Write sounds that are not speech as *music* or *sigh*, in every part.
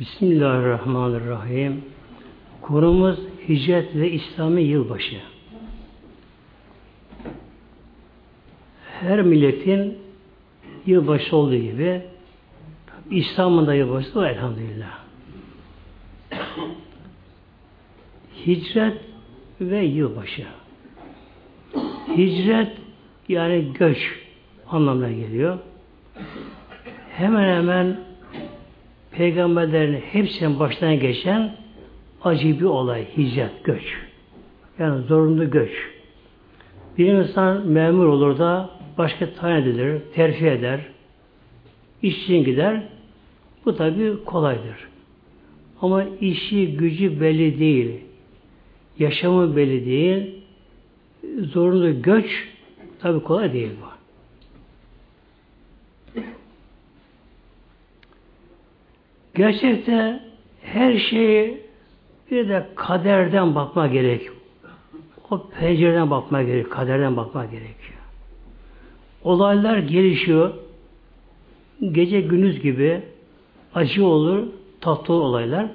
Bismillahirrahmanirrahim. Konumuz hicret ve İslami yılbaşı. Her milletin yılbaşı olduğu gibi İslam'ın da yılbaşı var elhamdülillah. Hicret ve yılbaşı. Hicret yani göç anlamına geliyor. Hemen hemen peygamberlerin hepsinin baştan geçen acı bir olay, hicret, göç. Yani zorunlu göç. Bir insan memur olur da başka tayin edilir, terfi eder, iş için gider. Bu tabi kolaydır. Ama işi, gücü belli değil. Yaşamı belli değil. Zorunlu göç tabi kolay değil bu. Gerçekte her şeyi bir de kaderden bakma gerek. O pencereden bakma gerek, kaderden bakma gerekiyor. Olaylar gelişiyor. Gece gündüz gibi acı olur, tatlı olaylar.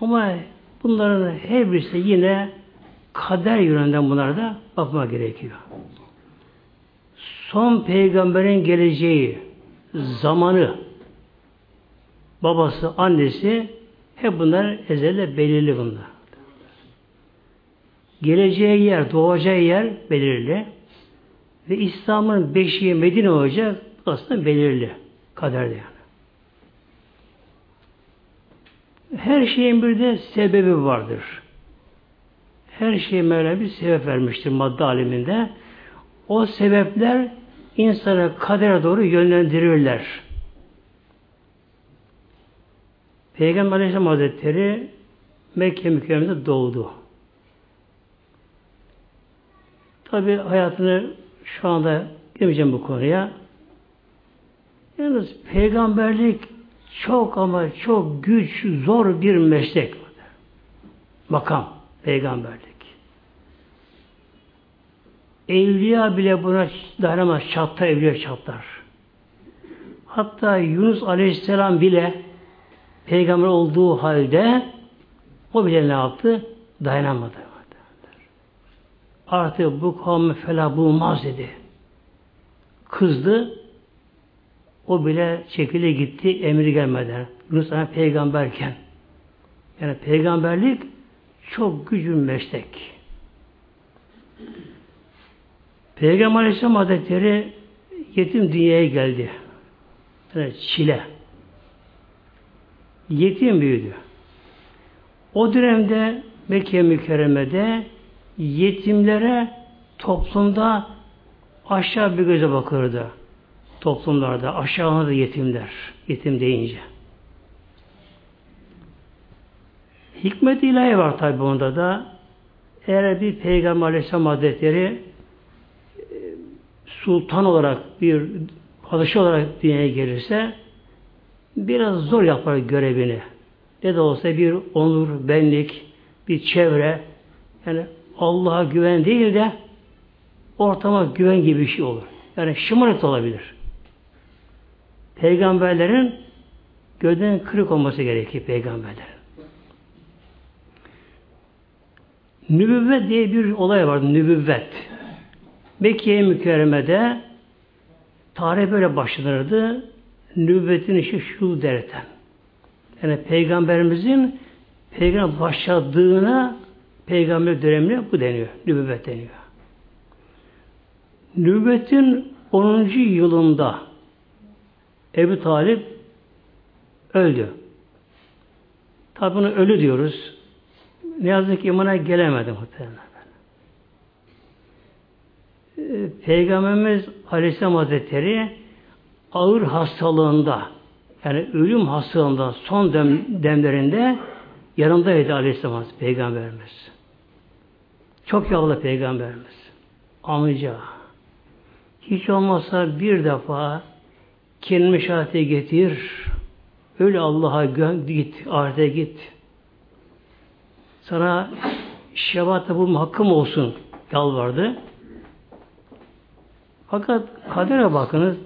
Ama bunların her birisi yine kader yönünden bunlara da bakma gerekiyor. Son peygamberin geleceği, zamanı, babası, annesi hep bunlar ezelde belirli bunlar. Geleceği yer, doğacağı yer belirli. Ve İslam'ın beşiği Medine olacak aslında belirli. Kaderde yani. Her şeyin bir de sebebi vardır. Her şey Mevla bir sebep vermiştir madde aleminde. O sebepler insanı kadere doğru yönlendirirler. Peygamber Aleyhisselam Hazretleri Mekke mükerremede doğdu. Tabi hayatını şu anda girmeyeceğim bu konuya. Yalnız peygamberlik çok ama çok güç, zor bir meslek. Makam, peygamberlik. Evliya bile buna dayanamaz, çatlar, evliya çatlar. Hatta Yunus Aleyhisselam bile peygamber olduğu halde o bile ne yaptı? Dayanamadı. Artık bu kavmi fela bulmaz dedi. Kızdı. O bile çekili gitti emri gelmeden. Yunus Aleyhisselam peygamberken. Yani peygamberlik çok gücün meslek. Peygamber Aleyhisselam Hazretleri yetim dünyaya geldi. Yani çile. Yetim büyüdü. O dönemde Mekke mükerremede yetimlere toplumda aşağı bir göze bakırdı. Toplumlarda aşağıda yetimler. Yetim deyince. Hikmet ilahi var tabi onda da. Eğer bir Peygamber Aleyhisselam Hazretleri e, sultan olarak bir padişah olarak dünyaya gelirse biraz zor yapar görevini. Ne de olsa bir onur, benlik, bir çevre yani Allah'a güven değil de ortama güven gibi bir şey olur. Yani şımarık olabilir. Peygamberlerin gövdenin kırık olması gerekir peygamberlerin. Nübüvvet diye bir olay vardı. Nübüvvet. Mekke'ye mükerremede tarih böyle başlanırdı. Nübüvvetin işi şu derken. Yani peygamberimizin peygamber başladığına peygamber dönemine bu deniyor. Nübüvvet deniyor. Nübüvvetin 10. yılında Ebu Talip öldü. Tabi bunu ölü diyoruz. Ne yazık ki imana gelemedi muhtemelen. Ee, Peygamberimiz Aleyhisselam Hazretleri ağır hastalığında yani ölüm hastalığında son dem, demlerinde yanındaydı Aleyhisselam Peygamberimiz. Çok yağlı Peygamberimiz. Amca hiç olmazsa bir defa kelime şahate getir öyle Allah'a git, ahirete git. Sana şefaate bulma hakkım olsun yalvardı. Fakat kadere bakınız,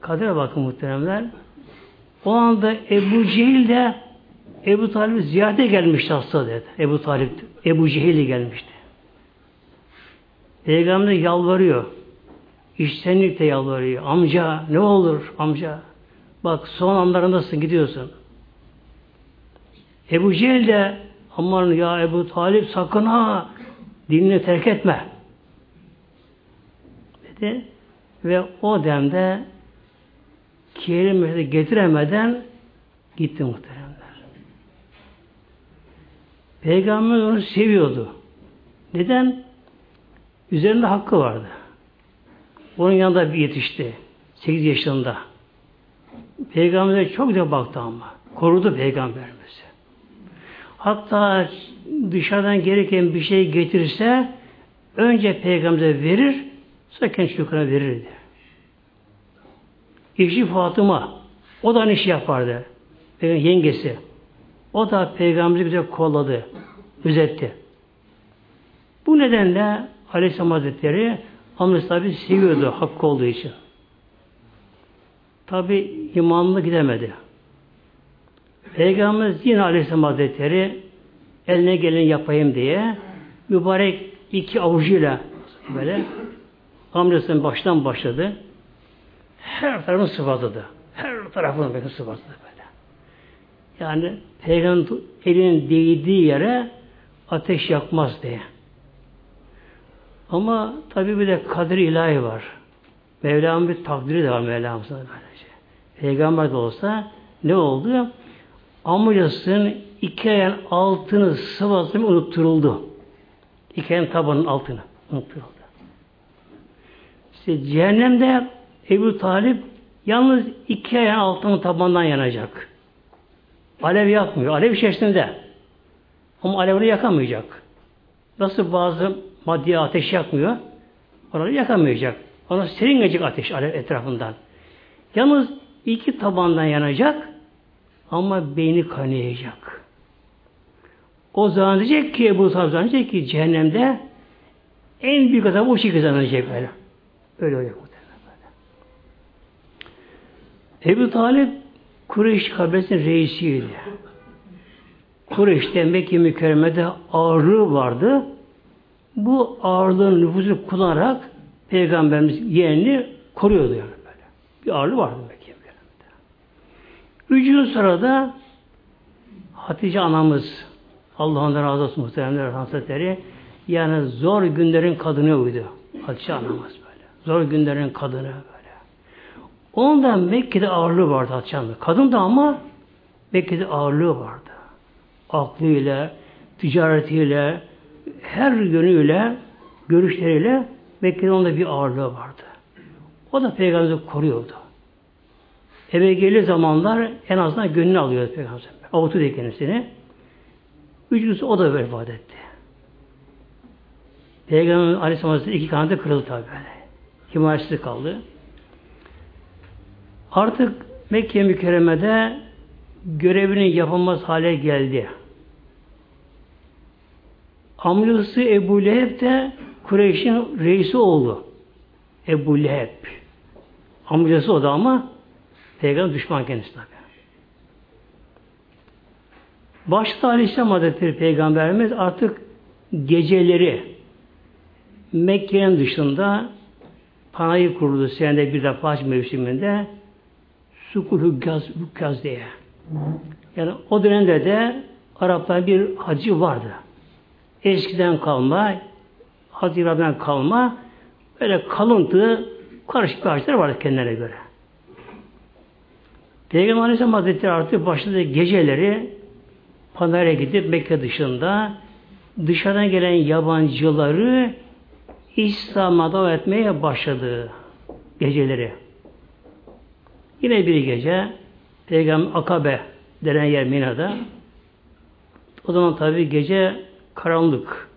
kadere bakın muhteremler. O anda Ebu Cehil de Ebu Talib ziyarete gelmişti hasta dedi. Ebu Talip, Ebu Cehil'i gelmişti. Peygamber yalvarıyor. İştenlikle yalvarıyor. Amca ne olur amca. Bak son anlarındasın gidiyorsun. Ebu Cehil de aman ya Ebu Talip sakın ha dinini terk etme. Dedi. Ve o demde kelimesi getiremeden gitti muhteremler. Peygamber onu seviyordu. Neden? Üzerinde hakkı vardı. Onun yanında bir yetişti. 8 yaşında. Peygamber'e çok da baktı ama. Korudu peygamberimizi. Hatta dışarıdan gereken bir şey getirse önce peygamber'e verir sonra kendi çocuklarına verirdi. Eşi Fatıma o da aynı şey yapardı. Peygamber yengesi. O da peygamberi bize kolladı. Üzetti. Bu nedenle Aleyhisselam Hazretleri Amnes tabi seviyordu hakkı olduğu için. Tabi imanlı gidemedi. Peygamberimiz yine Aleyhisselam Hazretleri eline geleni yapayım diye mübarek iki avucuyla böyle amcasının baştan başladı. Her tarafını sıvazladı. Her tarafını böyle sıvazladı böyle. Yani Peygamber elinin değdiği yere ateş yakmaz diye. Ama tabi bir de kadir ilahi var. Mevlam'ın bir takdiri de var Mevlam'ın böylece. Peygamber de olsa ne oldu? Amcasının iki ayağın altını sıvazlamayı unutturuldu. İki ayağın tabanın altını unutturuldu. İşte cehennemde Ebu Talip yalnız iki ayağın altını tabandan yanacak. Alev yakmıyor. Alev içerisinde. Ama alevini yakamayacak. Nasıl bazı maddi ateş yakmıyor. Oraları yakamayacak. Ona serinecek ateş etrafından. Yalnız iki tabandan yanacak ama beyni kaynayacak. O zaman diyecek ki bu zaman diyecek ki cehennemde en büyük azap o şekilde zanacak böyle. Öyle olacak. Ebu Talip Kureyş kabilesinin reisiydi. Kureyş'te Mekke mükerremede ağırlığı vardı. Bu ağırlığın nüfusu kullanarak Peygamberimiz yeğenini koruyordu yani böyle. Bir ağırlığı vardı Mekke mükerremede. Üçüncü sırada Hatice anamız Allah'ın razı olsun muhteremler Hazretleri yani zor günlerin kadını uydu. Hatice anamız böyle. Zor günlerin kadını böyle. Ondan Mekke'de ağırlığı vardı Hatice anamız. Kadın da ama Mekke'de ağırlığı vardı. Aklıyla, ticaretiyle, her yönüyle, görüşleriyle Mekke'de onda bir ağırlığı vardı. O da Peygamber'i koruyordu. Eve geldiği zamanlar en azından gönlünü alıyordu Peygamber. Avutuyordu kendisini. Üçüncüsü o da vefat etti. Peygamber Aleyhisselam iki kanadı kırıldı tabi böyle. Himayesiz kaldı. Artık Mekke mükerremede görevini yapamaz hale geldi. Amcası Ebu Leheb de Kureyş'in reisi oldu. Ebu Leheb. Amcası o da ama Peygamber düşman kendisi tabi. Başta Aleyhisselam Hazretleri Peygamberimiz artık geceleri Mekke'nin dışında panayı kurdu senede bir defa hac mevsiminde Sukul Hüggaz, Hüggaz diye. Yani o dönemde de Araplar bir hacı vardı. Eskiden kalma, Haziran'dan kalma böyle kalıntı karışık hacılar vardı kendilerine göre. Peygamber Aleyhisselam Hazretleri artık başladı geceleri Panar'a gidip Mekke dışında dışarıdan gelen yabancıları İslam'a davet etmeye başladı geceleri. Yine bir gece Peygamber Akabe denen yer Mina'da o zaman tabi gece karanlık.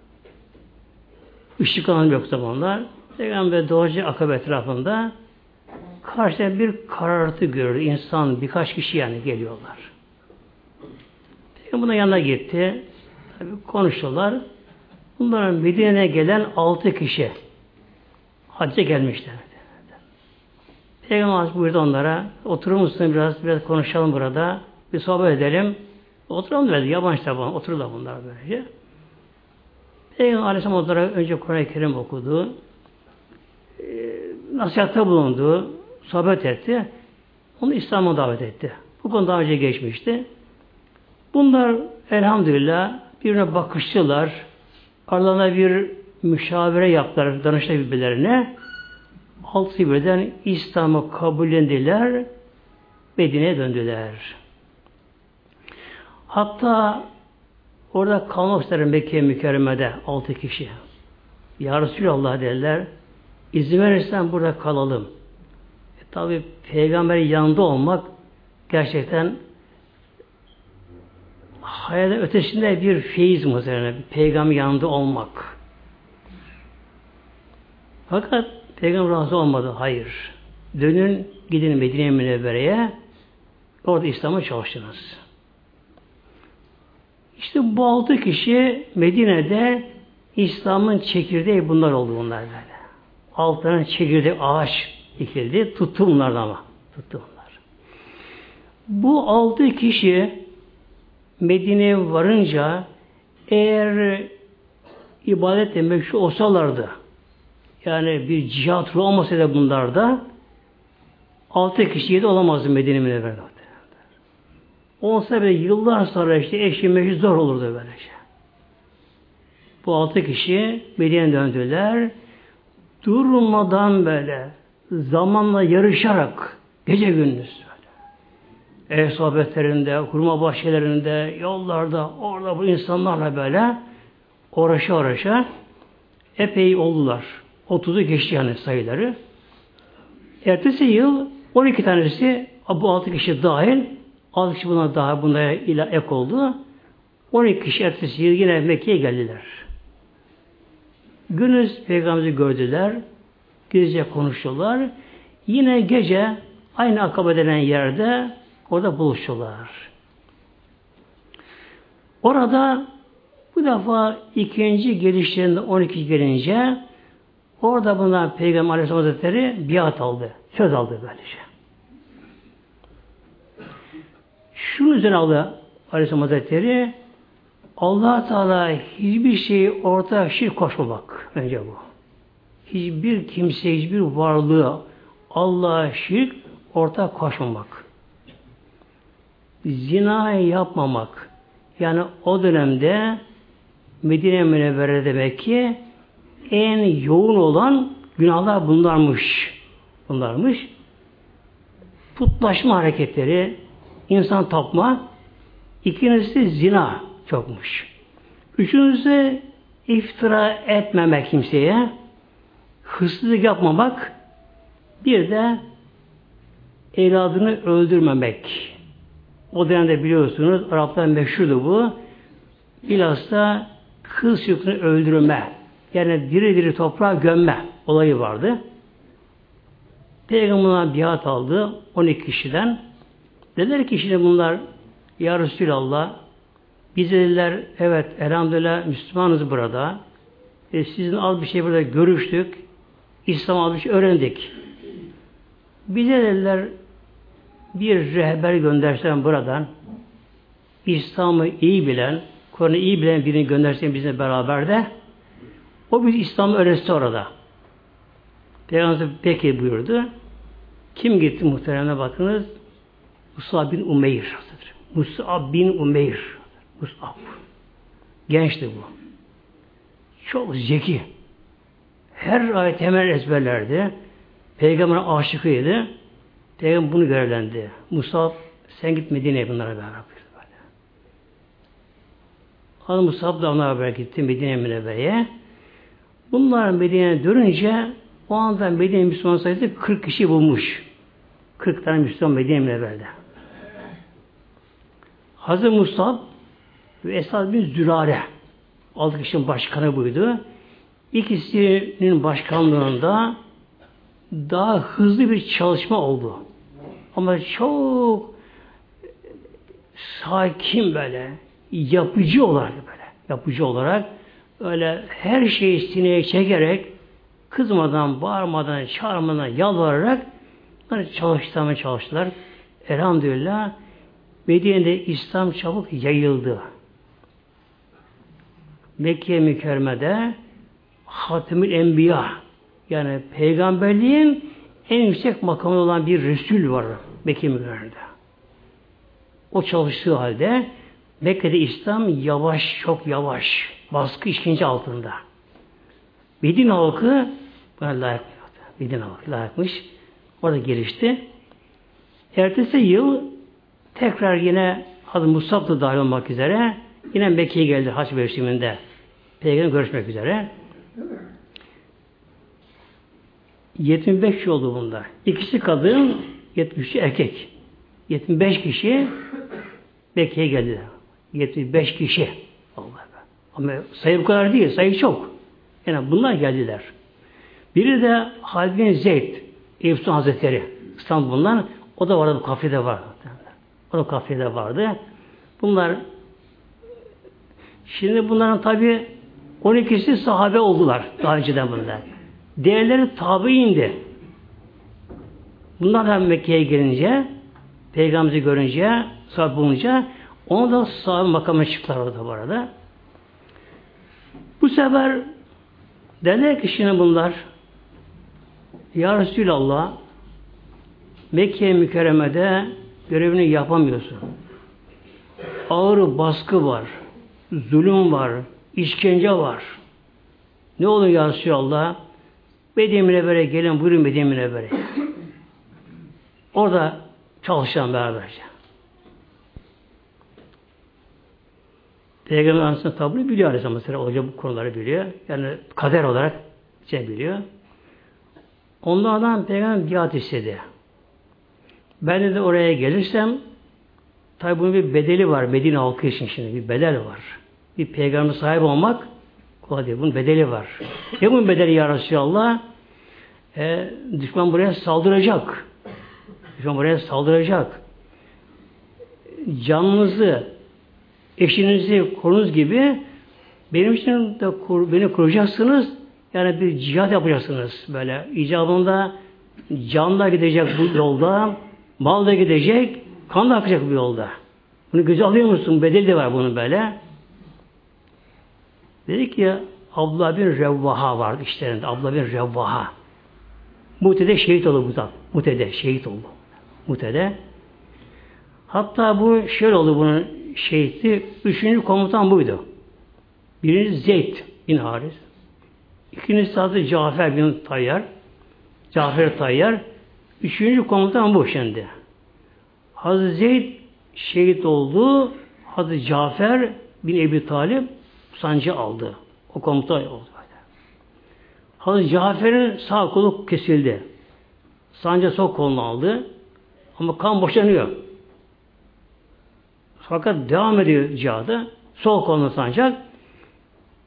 Işık alanı yok zamanlar. Peygamber doğacı Akabe etrafında karşıda bir karartı görür. İnsan birkaç kişi yani geliyorlar. Peygamber yanına gitti. Tabi konuştular. Bunların Medine'ye gelen altı kişi hacca gelmişler. Peygamber buyurdu onlara oturur musun biraz biraz konuşalım burada bir sohbet edelim. Oturalım dedi. Yabancı tabi. Otururlar bunlar böylece. Peygamber Aleyhisselam onlara önce Kur'an-ı Kerim okudu. E, nasihatta bulundu. Sohbet etti. Onu İslam'a davet etti. Bu konu daha önce geçmişti. Bunlar elhamdülillah birine bakıştılar. Aralarına bir müşavere yaptılar danışta birbirlerine. Altı birden İslam'ı kabullendiler. Medine'ye döndüler. Hatta orada kalmak üzere Mekke mükerremede altı kişi. Ya Resulallah dediler. İzin verirsen burada kalalım. E, Tabi peygamberin yanında olmak gerçekten hayalin ötesinde bir feyiz muhtemelen. Peygamber yanında olmak. Fakat peygamber razı olmadı. Hayır. Dönün gidin Medine Münevvere'ye orada İslam'a çalıştınız. İşte bu altı kişi Medine'de İslam'ın çekirdeği bunlar oldu bunlar böyle. Altının çekirdeği ağaç dikildi. Tuttu bunlardan ama. Tuttu bunlar. Bu altı kişi Medine'ye varınca eğer ibadetle meşhur olsalardı yani bir cihat ruhu olmasaydı bunlarda altı kişiye de olamazdı Medine Münevver'de. Olsa bile yıllar sonra işte eşi meşhur zor olurdu böylece. Bu altı kişi Medine'ye döndüler. Durmadan böyle zamanla yarışarak gece gündüz ev sohbetlerinde, hurma bahçelerinde, yollarda, orada bu insanlarla böyle uğraşa uğraşa epey oldular. 30'u geçti yani sayıları. Ertesi yıl 12 tanesi bu 6 kişi dahil 6 kişi buna daha buna ila ek oldu. 12 kişi ertesi yıl yine Mekke'ye geldiler. Günüz Peygamber'i gördüler. Gizlice konuştular. Yine gece aynı akabe denen yerde Orada buluştular. Orada bu defa ikinci gelişlerinde 12 gelince orada bunlar Peygamber Aleyhisselam Hazretleri biat aldı. Söz aldı böylece. Şunun üzerine aldı Aleyhisselam Hazretleri allah Teala hiçbir şeyi ortaya şirk koşmamak. Önce bu. Hiçbir kimse, hiçbir varlığı Allah'a şirk ortak koşmamak zina yapmamak. Yani o dönemde Medine Münevvere demek ki en yoğun olan günahlar bunlarmış. Bunlarmış. Putlaşma hareketleri, insan tapma, ikincisi zina çokmuş. Üçüncüsü iftira etmemek kimseye, hırsızlık yapmamak, bir de evladını öldürmemek. O dönemde biliyorsunuz Araplar meşhurdu bu. Bilhassa kız çocukunu öldürme. Yani diri diri toprağa gömme olayı vardı. Peygamber'den biat aldı 12 kişiden. Dediler ki şimdi bunlar Ya Resulallah biz dediler evet elhamdülillah Müslümanız burada. E, sizin az bir şey burada görüştük. İslam az bir şey öğrendik. Bize dediler bir rehber göndersen buradan İslam'ı iyi bilen, Kur'an'ı iyi bilen birini göndersen bizle beraber de o bir İslam'ı öğretse orada. Peygamber peki buyurdu. Kim gitti muhteremine bakınız? Musab bin Umeyr. Musab bin Umeyr. Musab. Gençti bu. Çok zeki. Her ayet hemen ezberlerdi. Peygamber'e aşıkıydı. Peygamber bunu görevlendi. Musab sen git Medine'ye bunlara beraber buyurdu böyle. Musab da onlara beraber gitti Medine. Bunlar Medine'ye dönünce o anda Medine Müslüman sayısı 40 kişi bulmuş. 40 tane Müslüman Medine Münevvere'de. Hazır Musab ve Esad bin Zürare altı kişinin başkanı buydu. İkisinin başkanlığında daha hızlı bir çalışma oldu. Ama çok sakin böyle, yapıcı olarak böyle, yapıcı olarak öyle her şeyi sineye çekerek kızmadan, bağırmadan, çağırmadan, yalvararak çalıştırmaya çalıştılar. Elhamdülillah Medine'de İslam çabuk yayıldı. Mekke mükerremede Hatimül Enbiya yani peygamberliğin en yüksek makamı olan bir Resul var Mekke mükerremede. O çalıştığı halde Mekke'de İslam yavaş, çok yavaş. Baskı işkence altında. Medine halkı buna layık. Medine halkı layıkmış. Orada gelişti. Ertesi yıl tekrar yine adı Musab da dahil olmak üzere yine Mekke'ye geldi haç mevsiminde. Peygamber görüşmek üzere. 75 kişi oldu bunda. İkisi kadın, 73 erkek. 75 kişi Mekke'ye geldi. 75 kişi. Ama sayı bu kadar değil, sayı çok. Yani bunlar geldiler. Biri de Halid bin Zeyd, Eyüp Hazretleri İstanbul'dan. O da vardı, bu kafede var. O da kafede vardı. Bunlar şimdi bunların tabi 12'si sahabe oldular daha önceden bunlar. Diğerleri tabi indi. Bunlar da Mekke'ye gelince Peygamber'i görünce sahabe bulunca onu da sahabe makamına çıktılar orada bu arada. Bu sefer derler ki şimdi bunlar Ya Resulallah Mekke mükerremede görevini yapamıyorsun. Ağır baskı var. Zulüm var. işkence var. Ne olur ya Resulallah? Medine böyle gelin buyurun Medine böyle. Orada çalışan beraberce. Peygamber Aleyhisselam tabi biliyor Aleyhisselam mesela olacak bu konuları biliyor. Yani kader olarak şey biliyor. Onlardan Peygamber biat istedi. Ben de oraya gelirsem tabi bunun bir bedeli var Medine halkı için şimdi bir bedel var. Bir peygamber sahibi olmak kolay değil. Bunun bedeli var. Ne bunun bedeli ya Resulallah? E, düşman buraya saldıracak. Düşman buraya saldıracak. Canınızı, eşinizi korunuz gibi benim için de kur, beni kuracaksınız. Yani bir cihat yapacaksınız böyle. icabında can da gidecek bu yolda, mal da gidecek, kan da akacak bu yolda. Bunu göze alıyor musun? Bedeli de var bunun böyle. Dedik ya Abdullah bin Revvaha vardı işlerinde. Abdullah bin Revvaha. Mute'de şehit oldu bu zat. Mute'de şehit oldu. Mute'de. Hatta bu şöyle oldu bunun şehiti. Üçüncü komutan buydu. Birinci Zeyd bin Haris. İkincisi adı Cafer bin Tayyar. Cafer Tayyar. Üçüncü komutan bu şimdi. Hazreti Zeyd şehit oldu. Hazreti Cafer bin Ebi Talip sancı aldı. O komutan oldu. Hazreti Cafer'in sağ kolu kesildi. Sancı sol kolunu aldı. Ama kan boşanıyor. Fakat devam ediyor cihadı. Sol kolunu sancak.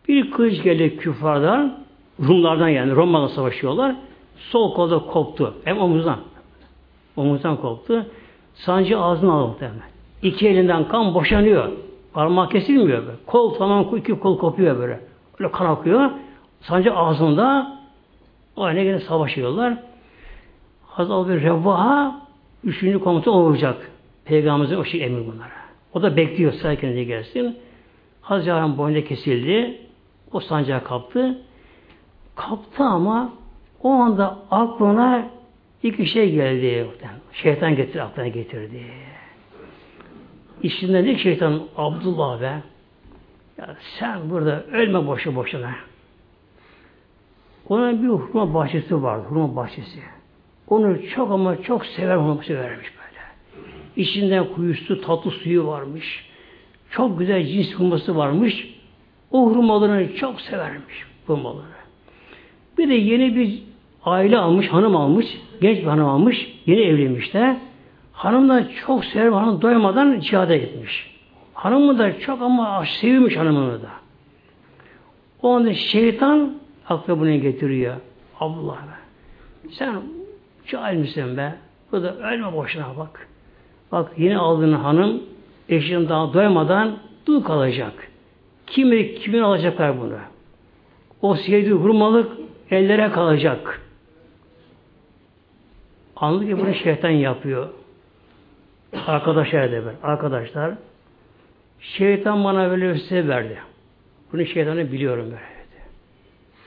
Bir kılıç geldi küffardan, Rumlardan yani Roma'la savaşıyorlar. Sol kolda koptu. Hem omuzdan. Omuzdan koptu. Sancı ağzına aldı muhtemelen. İki elinden kan boşanıyor. Parmağı kesilmiyor böyle. Kol tamam iki kol kopuyor böyle. Böyle kan akıyor. Sancı ağzında aynı yine savaşıyorlar. Hazal bir Revvaha üçüncü komuta olacak. Peygamberimizin o şey emir bunlara. O da bekliyor sakin diye gelsin. Hazreti boyunda kesildi. O sancağı kaptı. Kaptı ama o anda aklına iki şey geldi. Şeytan getir aklına getirdi. İçinden ne şeytan Abdullah be. Ya sen burada ölme boşu boşuna. Onun bir hurma bahçesi vardı. Hurma bahçesi. Onu çok ama çok sever hurma severmiş böyle. İçinden kuyusu, tatlı suyu varmış. Çok güzel cins hurması varmış. O hurmalarını çok severmiş hurmaları. Bir de yeni bir aile almış, hanım almış, genç bir hanım almış, yeni evlenmişler. Hanım da çok sever, hanım doymadan cihada gitmiş. Hanımı da çok ama sevmiş hanımını da. O anda şeytan aklı bunu getiriyor. Allah be. Sen cahil misin be? Bu da ölme boşuna bak. Bak yeni aldığın hanım eşin daha doymadan dul kalacak. Kimi kimin alacaklar bunu? O sevdiği hurmalık ellere kalacak. Anladı ki bunu şeytan yapıyor. Arkadaşlar dedi ben. Arkadaşlar şeytan bana böyle bir size verdi. Bunu şeytanı biliyorum böyle dedi.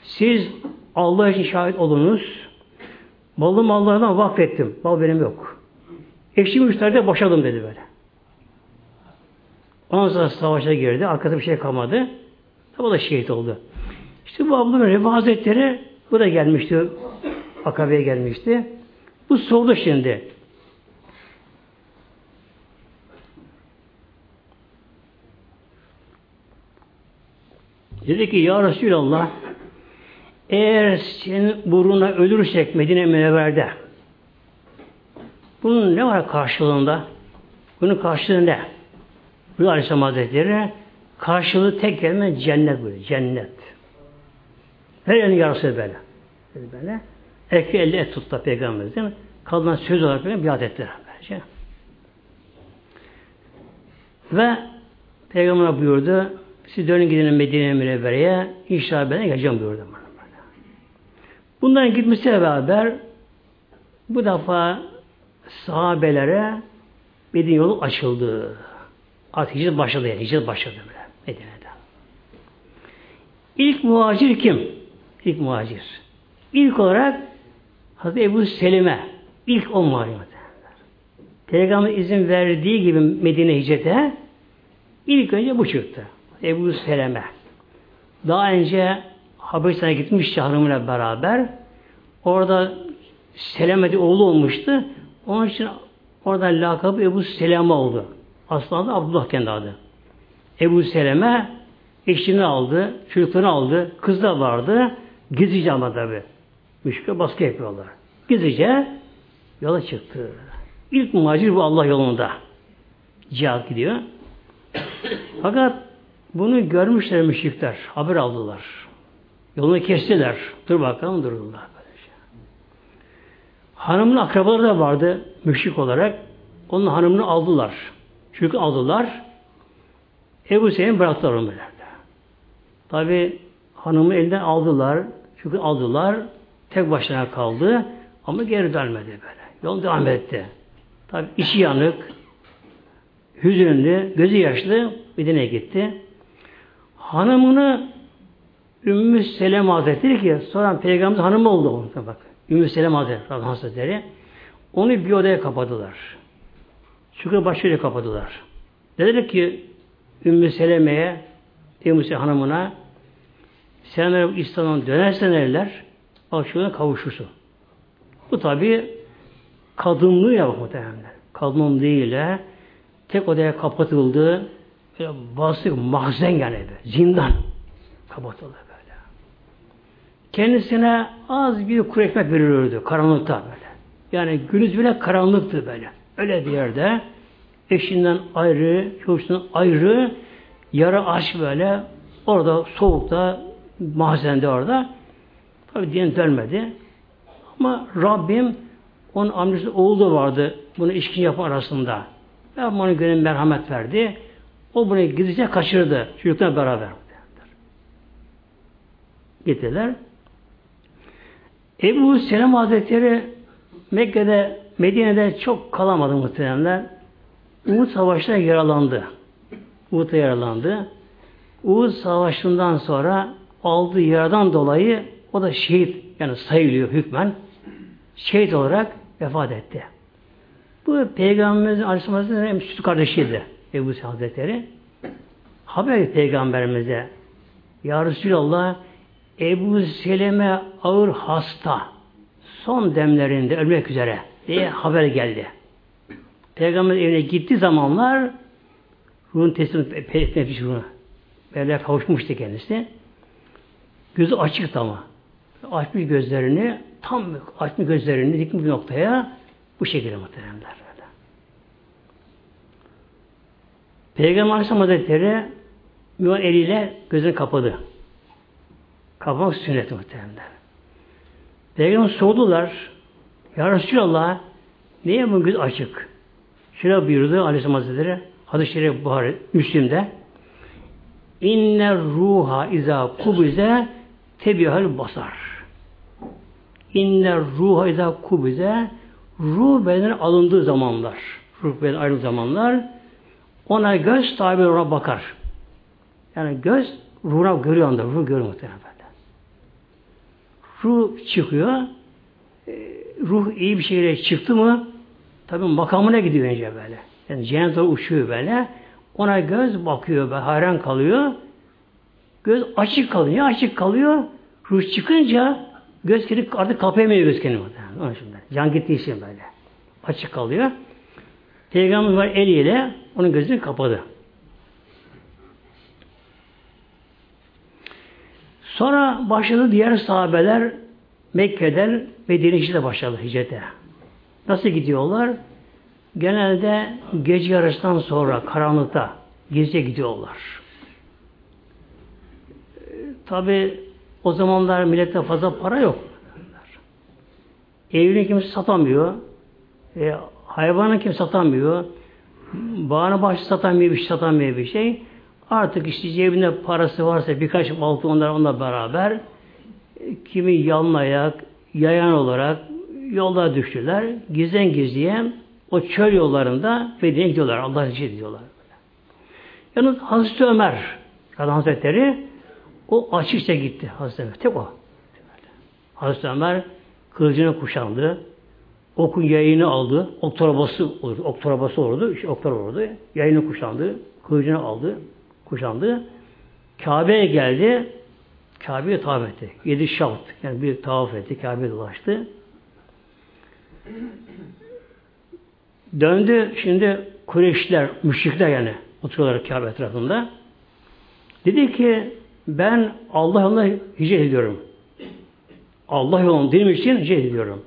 Siz Allah için şahit olunuz. Malım Allah'dan vakfettim. Mal benim yok. Eşim müşteride boşadım dedi böyle. Ondan sonra savaşa girdi. Arkasında bir şey kalmadı. O da şehit oldu. İşte bu ablamın Rebi Hazretleri bu da gelmişti. Akabe'ye gelmişti. Bu sordu şimdi. Dedi ki Ya Resulallah eğer senin buruna ölürsek Medine Münevver'de bunun ne var karşılığında? Bunun karşılığı ne? Bu Aleyhisselam Hazretleri karşılığı tek kelime cennet buyuruyor. Cennet. Her yerini yarısı böyle. Böyle. Eki elde et tuttu Peygamberimiz değil mi? Kadına söz olarak bir biat ettiler. Bence. Ve Peygamber buyurdu siz dönün gidin Medine Münevvere'ye inşallah ben geleceğim buyurdu. Bunların gitmesiyle beraber bu defa sahabelere Medine yolu açıldı. Artık hicret başladı yani. Hicret başladı böyle Medine'de. İlk muhacir kim? İlk muhacir. İlk olarak Hazreti Ebu Selim'e ilk o muhacir. Peygamber izin verdiği gibi Medine hicrete ilk önce bu çıktı. Ebu Seleme. Daha önce Habeşistan'a gitmiş hanımıyla beraber. Orada Seleme'de oğlu olmuştu. Onun için orada lakabı Ebu Seleme oldu. Aslında Abdullah kendi adı. Ebu Seleme eşini aldı, çocuklarını aldı, kız da vardı. Gizlice ama tabi. Müşrikler baskı yapıyorlar. Gizlice yola çıktı. İlk muhacir bu Allah yolunda. Cihat gidiyor. *coughs* Fakat bunu görmüşler müşrikler. Haber aldılar. Yolunu kestiler. Dur bakalım durdular. Hanımın akrabaları da vardı müşrik olarak. Onun hanımını aldılar. Çünkü aldılar. Ebu Seyyid bıraktılar onu böyle. Tabi hanımı elinden aldılar. Çünkü aldılar. Tek başına kaldı. Ama geri dönmedi böyle. Yol devam etti. Tabi içi yanık, hüzünlü, gözü yaşlı Medine'ye gitti. Hanımını Ümmü Selem Hazretleri ki sonra Peygamber hanımı oldu bak. Ümmü Selem Hazretleri, onu bir odaya kapadılar. Çünkü başıyla kapadılar. Dediler ki Ümmü Seleme'ye Ümmü Selem hanımına sen İslam'dan dönersen eller aşkına kavuşursun. Bu tabi kadınlığı ya muhtemelen. Kadın değil tek odaya kapatıldı. Böyle basık mahzen yani zindan kapatıldı. Kendisine az bir kuru ekmek verilirdi karanlıkta böyle. Yani günüz bile karanlıktı böyle. Öyle bir yerde eşinden ayrı, çocuğundan ayrı yara aç böyle orada soğukta mahzende orada tabi din dönmedi. Ama Rabbim onun amcası oğlu da vardı bunu işkin yapan arasında. Ve ona gönül merhamet verdi. O bunu gizlice kaçırdı. Çocuklarla beraber. Gittiler. Ebu Selam Hazretleri Mekke'de, Medine'de çok kalamadı muhtemelenler. Uhud Savaşı'na yaralandı. Uhud'da yaralandı. Uhud Savaşı'ndan sonra aldığı yaradan dolayı o da şehit yani sayılıyor hükmen. Şehit olarak vefat etti. Bu Peygamberimizin Aleyhisselam'ın en süt kardeşiydi. Ebu Hazretleri. Haber Peygamberimize Ya Resulallah Ebu Seleme ağır hasta son demlerinde ölmek üzere diye haber geldi. Peygamber evine gitti zamanlar ruhun teslim etmek ruhunu. Böyle kavuşmuştu kendisi. Gözü açıktı ama. Açmış gözlerini tam açmış gözlerini dikmiş bir noktaya bu şekilde muhteremler. Peygamber Aleyhisselam Hazretleri müvan eliyle gözünü kapadı. Kapamak sünnet muhteremler. Peygamber sordular. Ya Resulallah niye bu göz açık? Şöyle buyurdu Aleyhisselam Hazretleri hadis-i şerif Buhari Müslim'de İnne ruha iza kubize tebihal basar. İnne ruha iza kubize ruh bedene alındığı zamanlar. ruh beden ayrı zamanlar. Ona göz tabi ona bakar. Yani göz ruhuna görüyor anda. Ruh görüyor muhtemelen. Ruh çıkıyor. E, ruh iyi bir şeyle çıktı mı tabi makamına gidiyor önce böyle. Yani cennete uçuyor böyle. Ona göz bakıyor ve hayran kalıyor. Göz açık kalıyor. Açık kalıyor. Ruh çıkınca göz kilip artık kapayamıyor göz kendini. Onun için Can gittiği için böyle. Açık kalıyor. Peygamber var eliyle onun gözünü kapadı. Sonra başladı diğer sahabeler Mekke'den Medine'ye de başladı hicrete. Nasıl gidiyorlar? Genelde gece yarısından sonra karanlıkta gizlice gidiyorlar. Tabi o zamanlar millette fazla para yok. Evini kimse satamıyor. E, hayvanı kim satamıyor. Bağını başı satamıyor bir şey, satamıyor bir şey. Artık işte cebinde parası varsa birkaç altı onlar onunla beraber e, kimi yanlayak, yayan olarak yolda düştüler. Gizlen gizliye o çöl yollarında Medine'ye gidiyorlar. Allah için diyorlar. Yalnız Hazreti Ömer Hazretleri o açıkça gitti Hazreti Ömer. Tek o. Hazreti Ömer kılıcını kuşandı. Okun yayını aldı. Ok torabası olurdu. Ok torabası olurdu. Ok olurdu. Yayını kuşandı. Kılıcını aldı. Kuşandı. Kabe'ye geldi. Kabe'ye tavaf etti. Yedi şaft. Yani bir tavaf etti. Kabe'ye dolaştı. Döndü şimdi Kureyşler, müşrikler yani oturuyorlar Kabe etrafında. Dedi ki ben Allah yolunda hicret ediyorum. Allah yolunda dinim için hicret ediyorum.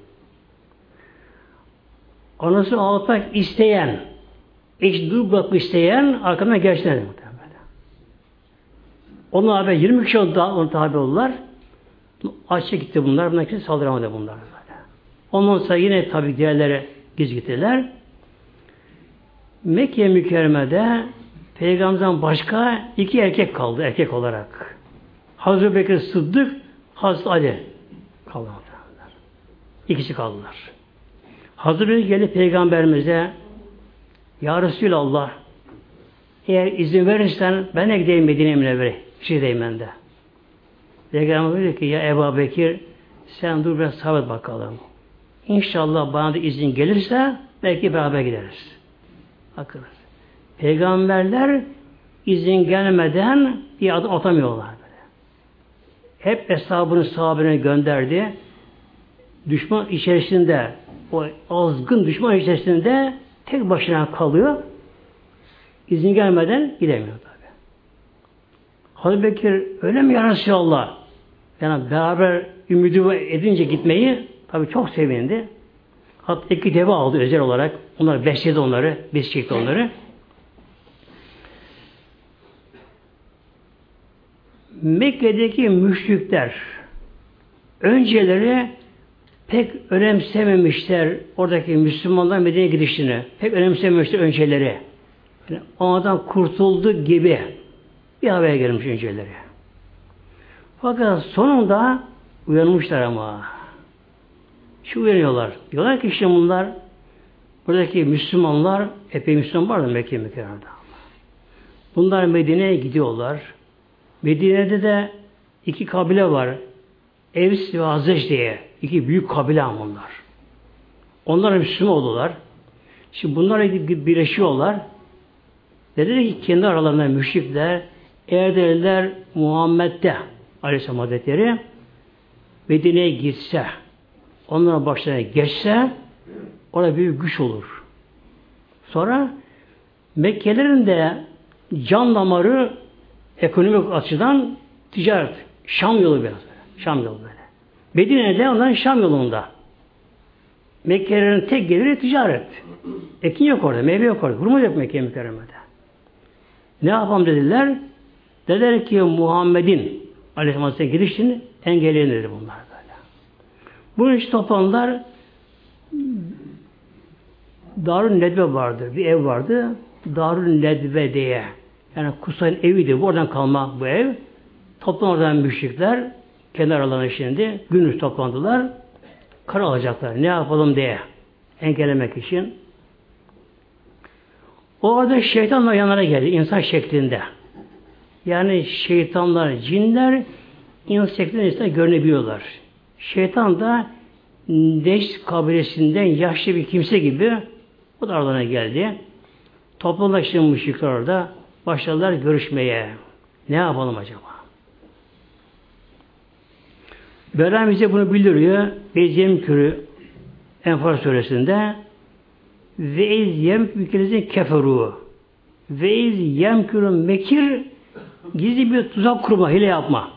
Anasını ağlatmak isteyen, eş dur isteyen arkamdan gerçekten Onun haber 20 kişi onu tabi oldular. Açça gitti bunlar. Bunlar kimse saldıramadı bunlar. Ondan sonra yine tabi diğerlere giz gittiler. Mekke mükerremede Peygamberden başka iki erkek kaldı erkek olarak. Hazreti Bekir Sıddık, Hazreti Ali kaldılar. İkisi kaldılar. Hazreti Bekir geldi Peygamberimize Ya Resulallah eğer izin verirsen ben de gideyim Medine'ye Münevvere. Şirdeyim ben de. Peygamber dedi ki ya Ebu Bekir sen dur biraz sabret bakalım. İnşallah bana da izin gelirse belki beraber gideriz. Bakınız. Peygamberler izin gelmeden bir adım atamıyorlar. Böyle. Hep hesabını sahabine gönderdi. Düşman içerisinde o azgın düşman içerisinde tek başına kalıyor. İzin gelmeden gidemiyor. Hazreti Bekir öyle mi ya Resulallah? Yani beraber ümidi edince gitmeyi tabi çok sevindi. Hatta iki deve aldı özel olarak. Onlar besledi onları, besleyecekti onları. Mekke'deki müşrikler önceleri pek önemsememişler oradaki Müslümanlar Medine gidişini. Pek önemsememişler önceleri. Yani ondan kurtuldu gibi bir haber gelmiş önceleri. Fakat sonunda uyanmışlar ama. Şu uyanıyorlar. Diyorlar ki işte bunlar buradaki Müslümanlar epey Müslüman var da Mekke mükerremede. Bunlar Medine'ye gidiyorlar. Medine'de de iki kabile var. Evs ve Hazreç diye. iki büyük kabile bunlar. Onlar Müslüman oldular. Şimdi bunlar birleşiyorlar. Dediler ki kendi aralarında müşrikler eğer dediler Muhammed'de Aleyhisselam Hazretleri Medine'ye gitse onların başlarına geçse orada büyük güç olur. Sonra Mekkelerin de can damarı ekonomik açıdan ticaret. Şam yolu biraz. Şam yolu böyle. Medine'de onların Şam yolunda. Mekke'lerin tek geliri ticaret. Ekin yok orada, meyve yok orada. Hurma yok Mekke mükerremede. Ne yapalım dediler? Dediler ki Muhammed'in Aleyhisselam girişini engelleyin bunlar böyle. Bunun için toplandılar Darül Nedve vardır. Bir ev vardı. Darül Nedve diye. Yani Kusay'ın eviydi. Buradan kalma bu ev. Toplan oradan müşrikler kenar aralarına şimdi günlük toplandılar. Kar alacaklar. Ne yapalım diye engellemek için. O arada şeytanla yanlara geldi insan şeklinde. Yani şeytanlar, cinler şeklinde insan görünebiliyorlar. Şeytan da Deş kabilesinden yaşlı bir kimse gibi o da geldi. Toplanlaştı müşrikler orada. Başladılar görüşmeye. Ne yapalım acaba? Bela bize bunu bildiriyor. Bezyem Kürü Enfar suresinde ve iz yemkülüzün keferu ve iz yemkülün mekir gizli bir tuzak kurma, hile yapma.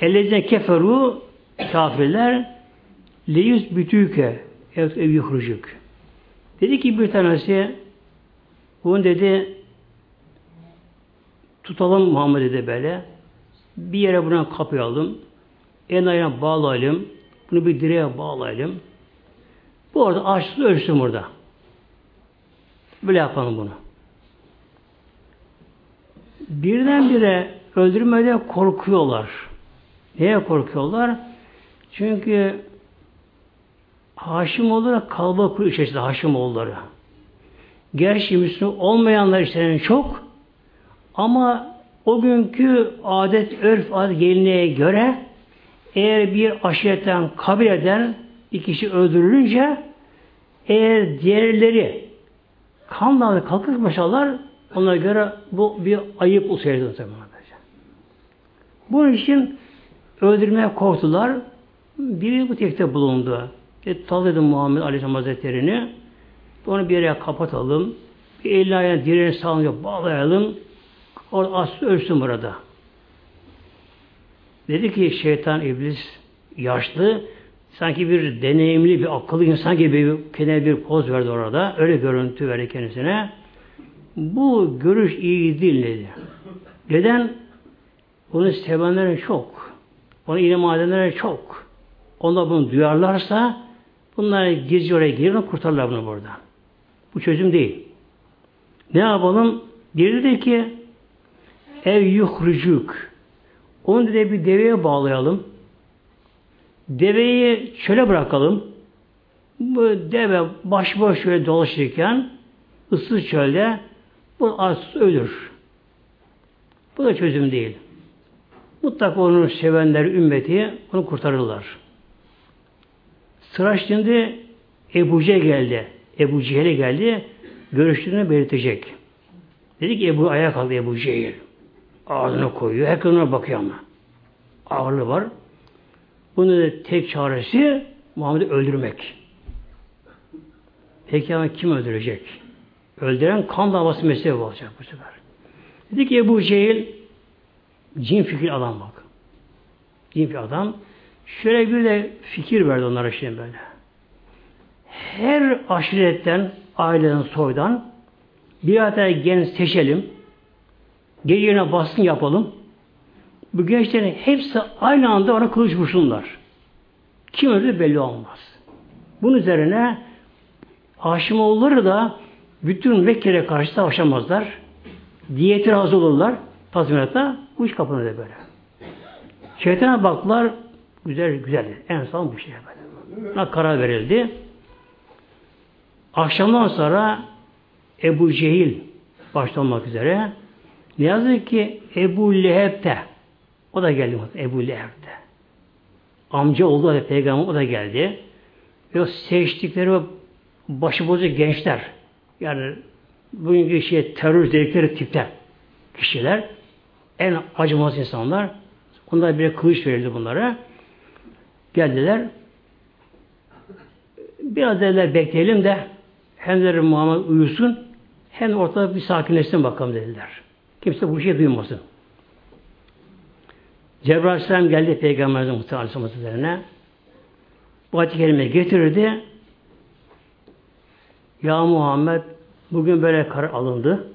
Ellezine keferu kafirler leyüz bütüke ev, yuhrucuk. Dedi ki bir tanesi bunu dedi tutalım Muhammed dedi böyle. Bir yere buna kapayalım. En ayağına bağlayalım. Bunu bir direğe bağlayalım. Bu arada açsız ölsün burada. Böyle yapalım bunu. Birdenbire öldürmede korkuyorlar. Neye korkuyorlar? Çünkü Haşimoğulları kalabalık kuruyor içerisinde Haşimoğulları. Gerçi Müslüman olmayanlar içlerinde çok ama o günkü adet, örf, adet geleneğe göre eğer bir aşiretten, kabileden bir kişi öldürülünce eğer diğerleri kanla kalkıp başarlar ona göre bu bir ayıp usulüdür tabi. Bunun için öldürmeye korktular. Biri bu tekte bulundu. E, Tavladı Muhammed Aleyhisselam Hazretleri'ni. Onu bir yere kapatalım. Bir elini ayağını direğine sağlayıp bağlayalım. Orada aslı ölsün burada. Dedi ki şeytan iblis yaşlı sanki bir deneyimli bir akıllı insan gibi kendine bir poz verdi orada. Öyle görüntü verdi kendisine. Bu görüş iyi değil dedi. Neden? Bunu sevenlerin çok. Onu ilim edenlerin çok. Onlar bunu duyarlarsa bunlar gizli oraya girer kurtarırlar bunu burada. Bu çözüm değil. Ne yapalım? Biri dedi ki ev yuhrucuk onu dedi bir deveye bağlayalım. Deveyi çöle bırakalım. Bu deve başıboş şöyle dolaşırken ıssız çölde bu az ölür. Bu da çözüm değil. Mutlaka onu sevenler, ümmeti onu kurtarırlar. Sıra şimdi Ebu Cehil geldi. Ebu Cehil'e geldi. Görüştüğünü belirtecek. Dedi ki Ebu ayağa kaldı Ebu Cehil. Ağzına koyuyor. Herkes ona bakıyor ama. Ağırlığı var. Bunun da tek çaresi Muhammed'i öldürmek. Peki ama kim öldürecek? Öldüren kan davası meselesi olacak bu sefer. Dedi ki Ebu Cehil cin fikir adam bak. Cin fikir adam. Şöyle bir de fikir verdi onlara şimdi böyle. Her aşiretten, aileden, soydan bir hatta genç seçelim. Gecelerine baskın yapalım. Bu gençlerin hepsi aynı anda ona kılıç vursunlar. Kim öldü belli olmaz. Bunun üzerine Haşimoğulları da bütün Mekke'ye karşı savaşamazlar. Diyeti razı olurlar. Tazminatta bu iş kapanır böyle. Şeytana baklar güzel güzel. En son bu şey böyle. Buna karar verildi. Akşamdan sonra Ebu Cehil başta olmak üzere ne yazık ki Ebu Leheb'te o da geldi. Ebu Leheb'te. Amca oldu da peygamber o da geldi. Ve seçtikleri o başıbozu gençler yani bugünkü şey terör dedikleri tipler kişiler en acımaz insanlar onlar bir kılıç verildi bunlara. Geldiler. Biraz dediler bekleyelim de hem de Muhammed uyusun hem ortada bir sakinleşsin bakalım dediler. Kimse bu şey duymasın. Cebrail Aleyhisselam geldi Peygamberimizin muhtemelen Aleyhisselam'a bu ayet kelime getirirdi. Ya Muhammed bugün böyle karar alındı.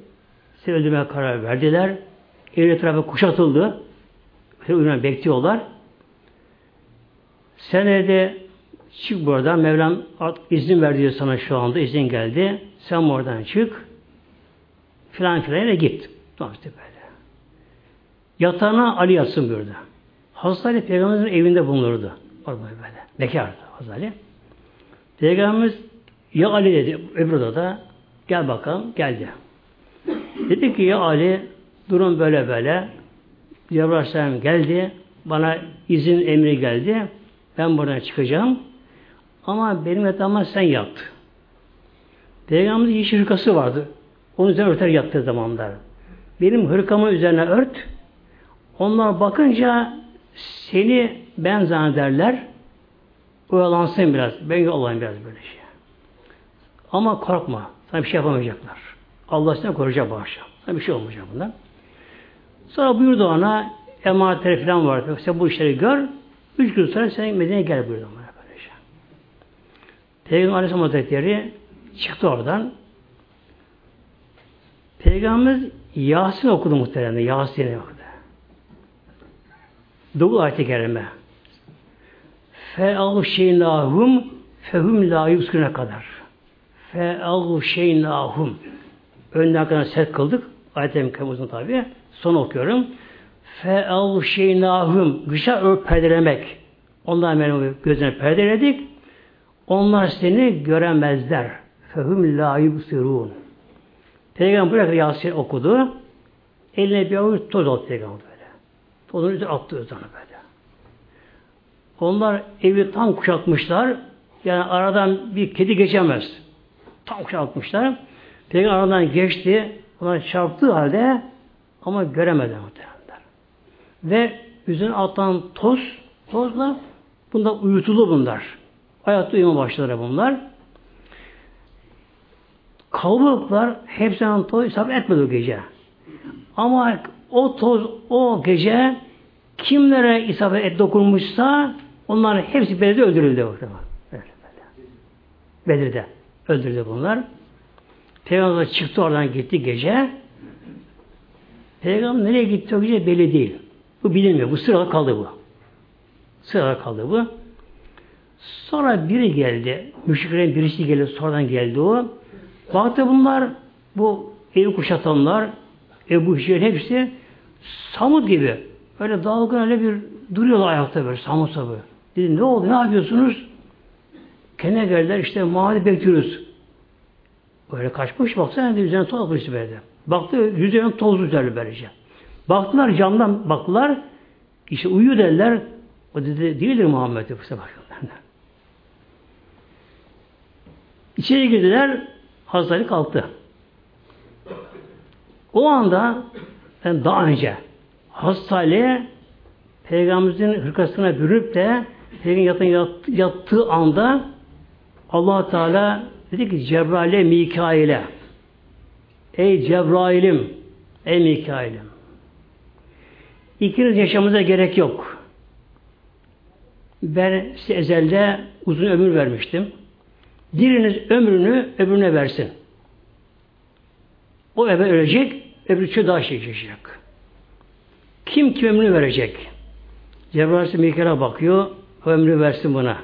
Seni öldürmeye karar verdiler. Evin etrafı kuşatıldı. Uyunan bekliyorlar. Sen de çık buradan. Mevlam izin verdi sana şu anda. izin geldi. Sen oradan çık. Filan filan git. Tamam işte böyle. Yatağına Ali yatsın burada. Hazreti Ali Peygamberimizin evinde bulunurdu. Orada böyle. Bekardı Hazreti Ali. Peygamberimiz ya Ali dedi öbür odada Gel bakalım. Geldi. Dedi ki ya Ali durum böyle böyle. Cebrail geldi. Bana izin emri geldi. Ben buradan çıkacağım. Ama benim etrafıma sen yat. Peygamberin yeşil hırkası vardı. Onun üzerine örter yattığı zamanlar. Benim hırkamın üzerine ört. Onlar bakınca seni ben zannederler. Oyalansın biraz. Ben olayım biraz böyle şey. Ama korkma. Sana bir şey yapamayacaklar. Allah seni koruyacak bu akşam. Sana bir şey olmayacak bundan. Sonra buyurdu ona emanetleri falan var. Yoksa bu işleri gör. Üç gün sonra sen Medine'ye gel buyurdu ona. Böyle şey. Peygamber Aleyhisselam Hazretleri çıktı oradan. Peygamberimiz Yasin okudu muhtemelen. Yasin'i okudu. Dokuz ayet-i kerime. Fe'al şeynâhum fehum la yuskune kadar. Fe'al şeynâhum. Önden kadar set kıldık. Ayet-i uzun tabi. Son okuyorum. Fe'al şeynâhum. Gışa ör perdelemek. Onlar benim gözüne perdeledik. Onlar seni göremezler. Fehum la yubsirun. Peygamber buraya Yasin okudu. Eline bir avuç toz aldı Peygamber böyle. Tozun üzerine attı üzerine böyle. Onlar evi tam kuşatmışlar. Yani aradan bir kedi geçemez. Tam kuşatmışlar. Peygamber aradan geçti. Ona çarptığı halde ama göremedi muhtemelen. Ve üzerine atılan toz, tozla bunda uyutulu bunlar. Hayatta uyuma başladı bunlar. Kalabalıklar hepsinden toz isabet etmedi o gece. Ama o toz o gece kimlere isabet et dokunmuşsa onların hepsi Bedir'de öldürüldü. Böyle. Bedir'de öldürüldü bunlar. Peygamber çıktı oradan gitti gece. Peygamber nereye gitti o gece belli değil. Bu bilinmiyor. Bu sırada kaldı bu. Sırada kaldı bu. Sonra biri geldi. Müşriklerin birisi geldi. Sonradan geldi o. Baktı bunlar bu evi kuşatanlar Ebu Hişer hepsi samut gibi. Öyle dalgın öyle bir duruyorlar ayakta böyle samut sabı. Dedi ne oldu ne yapıyorsunuz? Kendine geldiler işte Muhammed bekliyoruz. Böyle kaçmış baksana de üzerine toz atmış böyle. Baktı yüzüne toz üzerli böylece. Baktılar camdan baktılar. İşte uyuyor dediler. O dedi değildir Muhammed. Bakıyorlar. *laughs* İçeri girdiler. Hazreti kalktı. O anda yani daha önce hastane Peygamberimizin hırkasına bürüp de Peygamber yat, yattığı anda allah Teala dedi ki Cebrail'e Mikail'e Ey Cebrail'im Ey Mikail'im İkiniz yaşamıza gerek yok. Ben size ezelde uzun ömür vermiştim. Biriniz ömrünü öbürüne versin. O eve ölecek, öbürü daha şey yaşayacak. Kim kim ömrünü verecek? Cebrail Mikail'e bakıyor, o ömrü versin buna.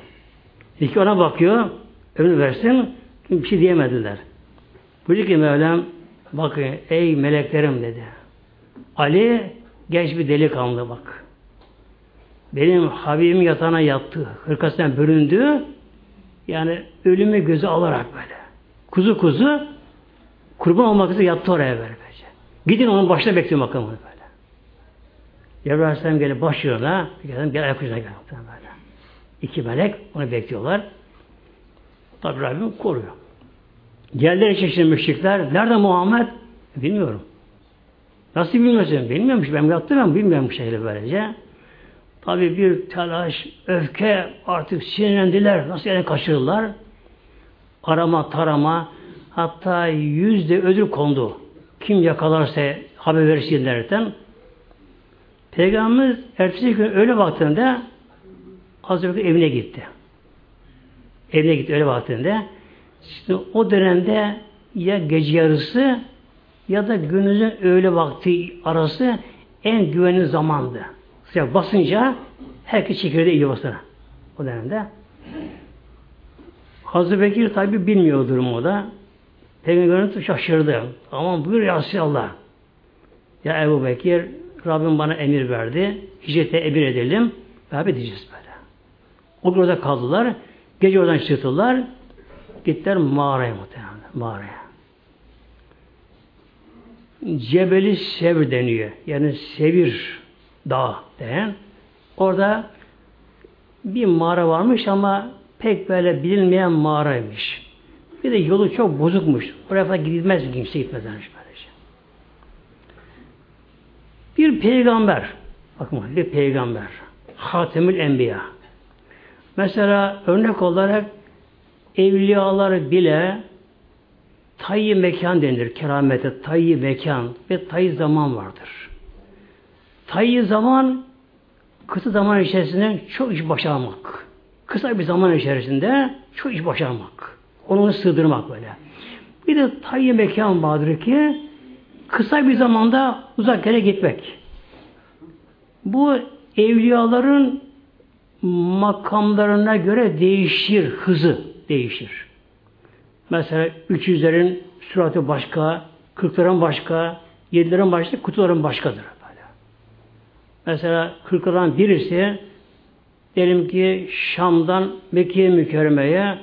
İki ona bakıyor, ömrü versin, bir şey diyemediler. Buyurdu ki Mevlam, bakın ey meleklerim dedi. Ali genç bir delikanlı bak. Benim Habibim yatağına yattı, hırkasından büründü, yani ölümü göze alarak böyle. Kuzu kuzu kurban olmak üzere yattı oraya böyle. Böylece. Gidin onun başına bekleyin bakalım böyle. Cebrail Aleyhisselam gelip başlıyorlar. Gel, gel ayak ucuna gel. İki melek onu bekliyorlar. Tabi Rabbim koruyor. Geldiler çeşitli müşrikler. Nerede Muhammed? Bilmiyorum. Nasıl bilmiyorsun? Bilmiyormuş. Ben yattım ben bilmiyorum şekilde böylece. Tabi bir telaş, öfke artık sinirlendiler. Nasıl yani kaçırırlar? Arama, tarama hatta yüzde ödül kondu. Kim yakalarsa haber verirsin derken Peygamberimiz ertesi gün öyle vaktinde Hazreti evine gitti. Evine gitti öyle vaktinde. İşte o dönemde ya gece yarısı ya da gününüzün öğle vakti arası en güvenli zamandı. Sıcak basınca herkes çekirde yuvasına. O dönemde. Hazreti Bekir tabi bilmiyor durumu da. Peygamberimiz şaşırdı. Aman buyur ya Allah. Ya Ebu Bekir Rabbim bana emir verdi. Hicrete emir edelim. Beraber edeceğiz böyle. O gün orada kaldılar. Gece oradan çıktılar. Gittiler mağaraya muhtemelen. Mağaraya. Cebeli Sevr deniyor. Yani Sevir Dağ den. Orada bir mağara varmış ama pek böyle bilinmeyen mağaraymış. Bir de yolu çok bozukmuş. Oraya gidilmez kimse gitmezmiş böylece. Bir peygamber bakın bir peygamber Hatemül Enbiya mesela örnek olarak evliyalar bile tayyi mekan denir keramete tayyi mekan ve tayyi zaman vardır. Tayyi zaman kısa zaman içerisinde çok iş başarmak. Kısa bir zaman içerisinde çok iş başarmak. Onu sığdırmak böyle. Bir de tayyi mekan vardır ki kısa bir zamanda uzak yere gitmek. Bu evliyaların makamlarına göre değişir, hızı değişir. Mesela 300'lerin suratı başka, 40'ların başka, 7'lerin başka, kutuların başkadır. Mesela 40'ların birisi diyelim ki Şam'dan Mekke'ye mükerremeye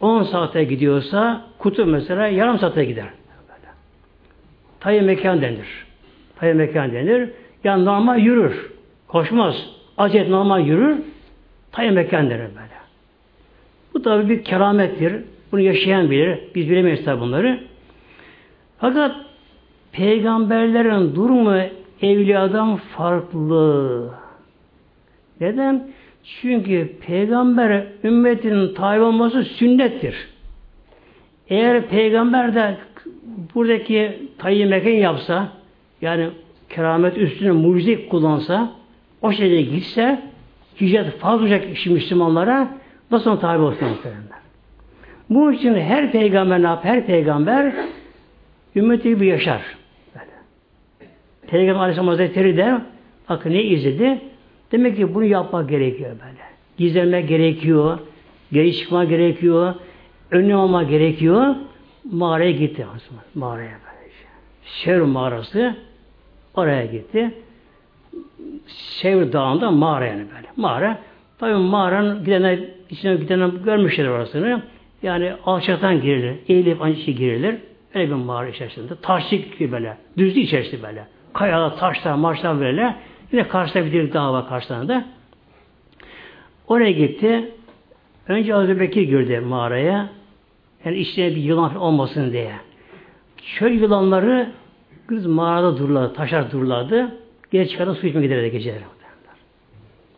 10 saate gidiyorsa kutu mesela yarım saate gider. Tayı mekan denir. Tayı mekan denir. Yani normal yürür. Koşmaz. Acet normal yürür. Tayı mekan denir böyle. Bu tabi bir keramettir. Bunu yaşayan bilir. Biz bilemeyiz tabi bunları. Fakat peygamberlerin durumu evliyadan farklı. Neden? Çünkü peygamber ümmetinin tabi olması sünnettir. Eğer peygamber de buradaki tayyi mekan yapsa yani keramet üstüne mucize kullansa o şekilde gitse hicret fazla olacak Müslümanlara nasıl tabi olsun muhtemelen. Bu için her peygamber ne yap? Her peygamber ümmeti gibi yaşar. Böyle. Peygamber Aleyhisselam Hazretleri de bakın ne izledi? Demek ki bunu yapmak gerekiyor böyle. Gizlenmek gerekiyor. Geri çıkma gerekiyor. Önlem alma gerekiyor. Mağaraya gitti. Mağaraya böylece. Şevr mağarası oraya gitti. Şevr dağında mağara yani böyle. Mağara. Tabi mağaranın gidenler, içine gidenler görmüşler orasını. Yani alçaktan girilir. Eğilip ancak girilir. Öyle bir mağara içerisinde. Taşlık gibi böyle. Düzlük içerisinde böyle. Kayalar, taşlar, marşlar böyle. Yine karşıda bir dağ var karşılarında. Oraya gitti. Önce Hazreti Bekir girdi mağaraya. Yani içine bir yılan olmasın diye. Çöl yılanları kız mağarada dururlardı, taşlar dururlardı. Geri çıkardan su içmeye giderdi geceleri.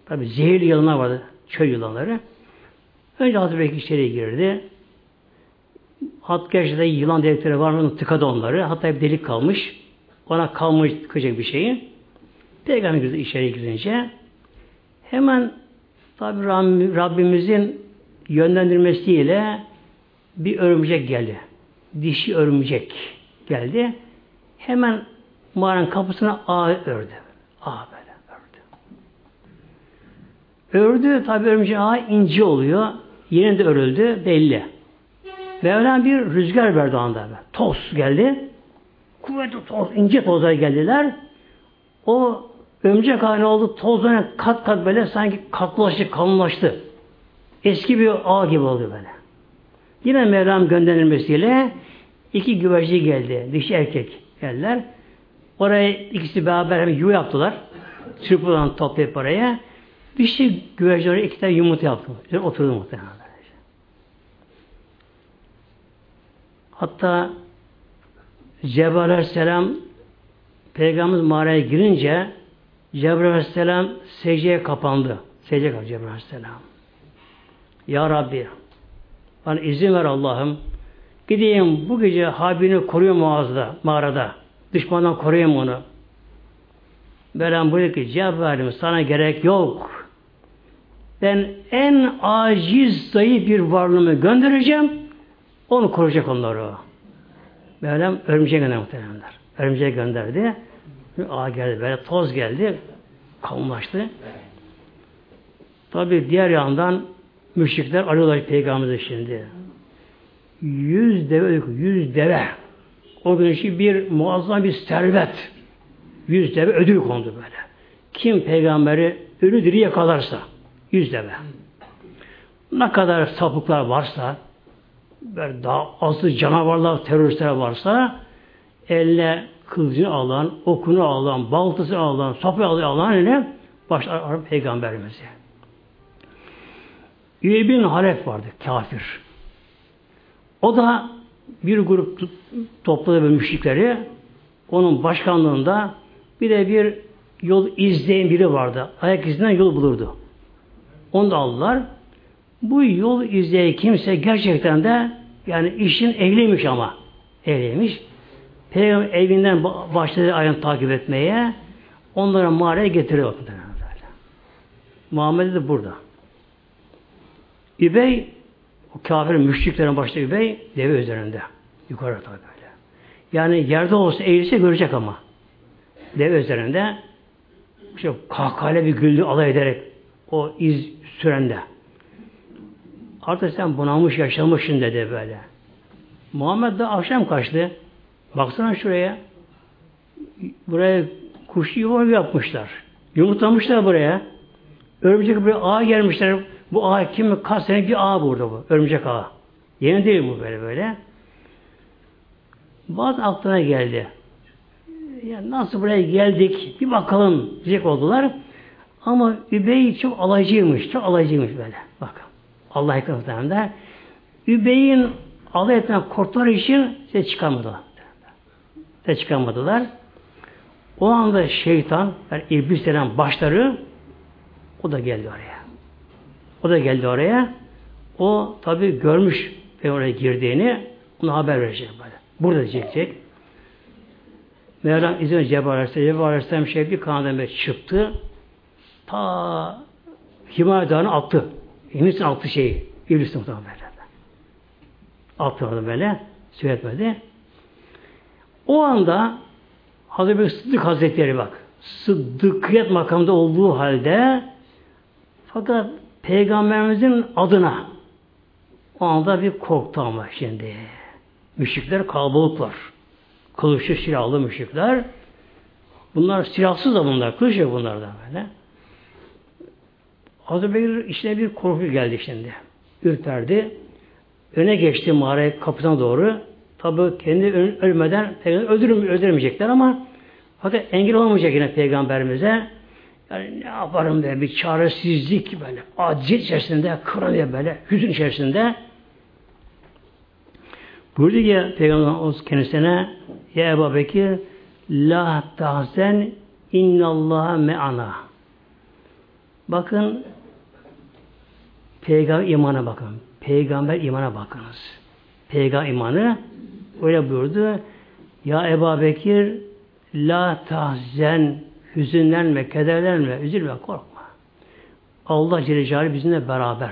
Tabi zehirli yılanlar vardı, çöl yılanları. Önce Hazreti Bekir içeriye girdi. Hat gerçekten yılan delikleri var mı? Tıkadı onları. Hatta bir delik kalmış. Ona kalmış tıkacak bir şeyi. Peygamber içeri girince hemen tabi Rabbimizin yönlendirmesiyle bir örümcek geldi. Dişi örümcek geldi. Hemen mağaranın kapısına ağ ördü. Ağ böyle ördü. Ördü tabi örümcek ağ ince oluyor. Yerinde örüldü belli. Mevlam bir rüzgar verdi anda. Toz geldi. Kuvvetli toz, ince tozlar geldiler. O Örümcek haline oldu. Tozlarına kat kat böyle sanki katlaştı, kalınlaştı. Eski bir ağ gibi oldu böyle. Yine Mevlam gönderilmesiyle iki güvercin geldi. Dişi erkek geldiler. Oraya ikisi beraber hem yuva yaptılar. Çırpılan toplayıp oraya. Dişi güvercin oraya iki tane yumurta yaptı. Üzerine oturdu muhtemelen. Hatta Cebrail Aleyhisselam Peygamberimiz mağaraya girince Cebrail Aleyhisselam secdeye kapandı. Secdeye kapandı Cebrail Aleyhisselam. Ya Rabbi bana izin ver Allah'ım. Gideyim bu gece Habibini koruyayım mağazada, mağarada. Düşmandan koruyayım onu. Mevlam buyuruyor ki Cebrail'im sana gerek yok. Ben en aciz zayıf bir varlığımı göndereceğim. Onu koruyacak onları. Mevlam örümceğe gönderdi muhtemelenler. Örümceğe gönderdi. Ağ geldi böyle toz geldi. Kalınlaştı. Tabi diğer yandan müşrikler arıyorlar peygamberimizi şimdi. Yüz deve, yüz deve. O gün için bir muazzam bir servet. Yüz deve ödül kondu böyle. Kim peygamberi ölü diri yakalarsa yüz deve. Ne kadar sapıklar varsa böyle daha azı canavarlar, teröristler varsa eline kılıcını alan, okunu alan, baltası alan, sopayı alan öyle başlar peygamberimizi. Üye bin Halef vardı, kafir. O da bir grup topladı böyle müşrikleri. Onun başkanlığında bir de bir yol izleyen biri vardı. Ayak izinden yol bulurdu. Onu da aldılar. Bu yol izleyen kimse gerçekten de yani işin ehliymiş ama. Ehliymiş. Peygamber evinden başladı ayın takip etmeye. Onları mağaraya getiriyor. Muhammed de burada. Übey o kafir müşriklerin başta Übey deve üzerinde. Yukarı tabi böyle. Yani yerde olsa eğilse görecek ama. Deve üzerinde işte kahkahayla bir güldü alay ederek o iz sürende. Artık sen bunamış yaşamışsın dedi böyle. Muhammed de akşam kaçtı. Baksana şuraya. Buraya kuş yuva yapmışlar. Yumurtlamışlar buraya. Örümcek buraya ağa gelmişler. Bu ağ kim? Kaç sene bir ağ burada bu. Örümcek ağa. Yeni değil bu böyle böyle. Bazı aklına geldi. Ya nasıl buraya geldik bir bakalım diyecek oldular. Ama Übey çok alaycıymış. Çok alaycıymış böyle. Bakın. Allah yakınlıklarında. Übey'in alay etmeden korktuğu için size çıkamadılar. Size çıkamadılar. O anda şeytan, yani iblis denen başları o da geldi oraya. O da geldi oraya. O tabi görmüş ve oraya girdiğini ona haber verecek böyle. Burada diyecek. Mevlam izin Cebrail Aleyhisselam, Cebrail Aleyhisselam şey bir kanadına çıktı. Ta Himayet Dağı'nı attı. İblisin altı şeyi. İblisin muhtemelen böyle. Attı orada böyle. Söyletmedi. O anda Hazreti Sıddık Hazretleri bak. Sıddıkiyet makamında olduğu halde fakat Peygamberimizin adına o anda bir korktu ama şimdi. Müşrikler kalabalıklar. Kılıçlı silahlı müşrikler. Bunlar silahsız da bunlar. Kılıç yok bunlardan böyle. Hazreti Bekir içine bir korku geldi şimdi. Ürperdi. Öne geçti mağara kapısına doğru. Tabi kendi ölmeden öldürüm, öldürmeyecekler ama fakat engel olmayacak yine peygamberimize. Yani ne yaparım diye bir çaresizlik böyle, acil içerisinde, kırılıyor böyle, hüzün içerisinde. Buyurdu ki Peygamber kendisine Ya Ebu Bekir La tahzen innallaha me'ana Bakın Peygamber imana bakın. Peygamber imana bakınız. Peygamber imanı öyle buyurdu. Ya Ebu Bekir La tahzen hüzünlenme, kederlenme, üzülme, korkma. Allah Celle Celaluhu bizimle beraber.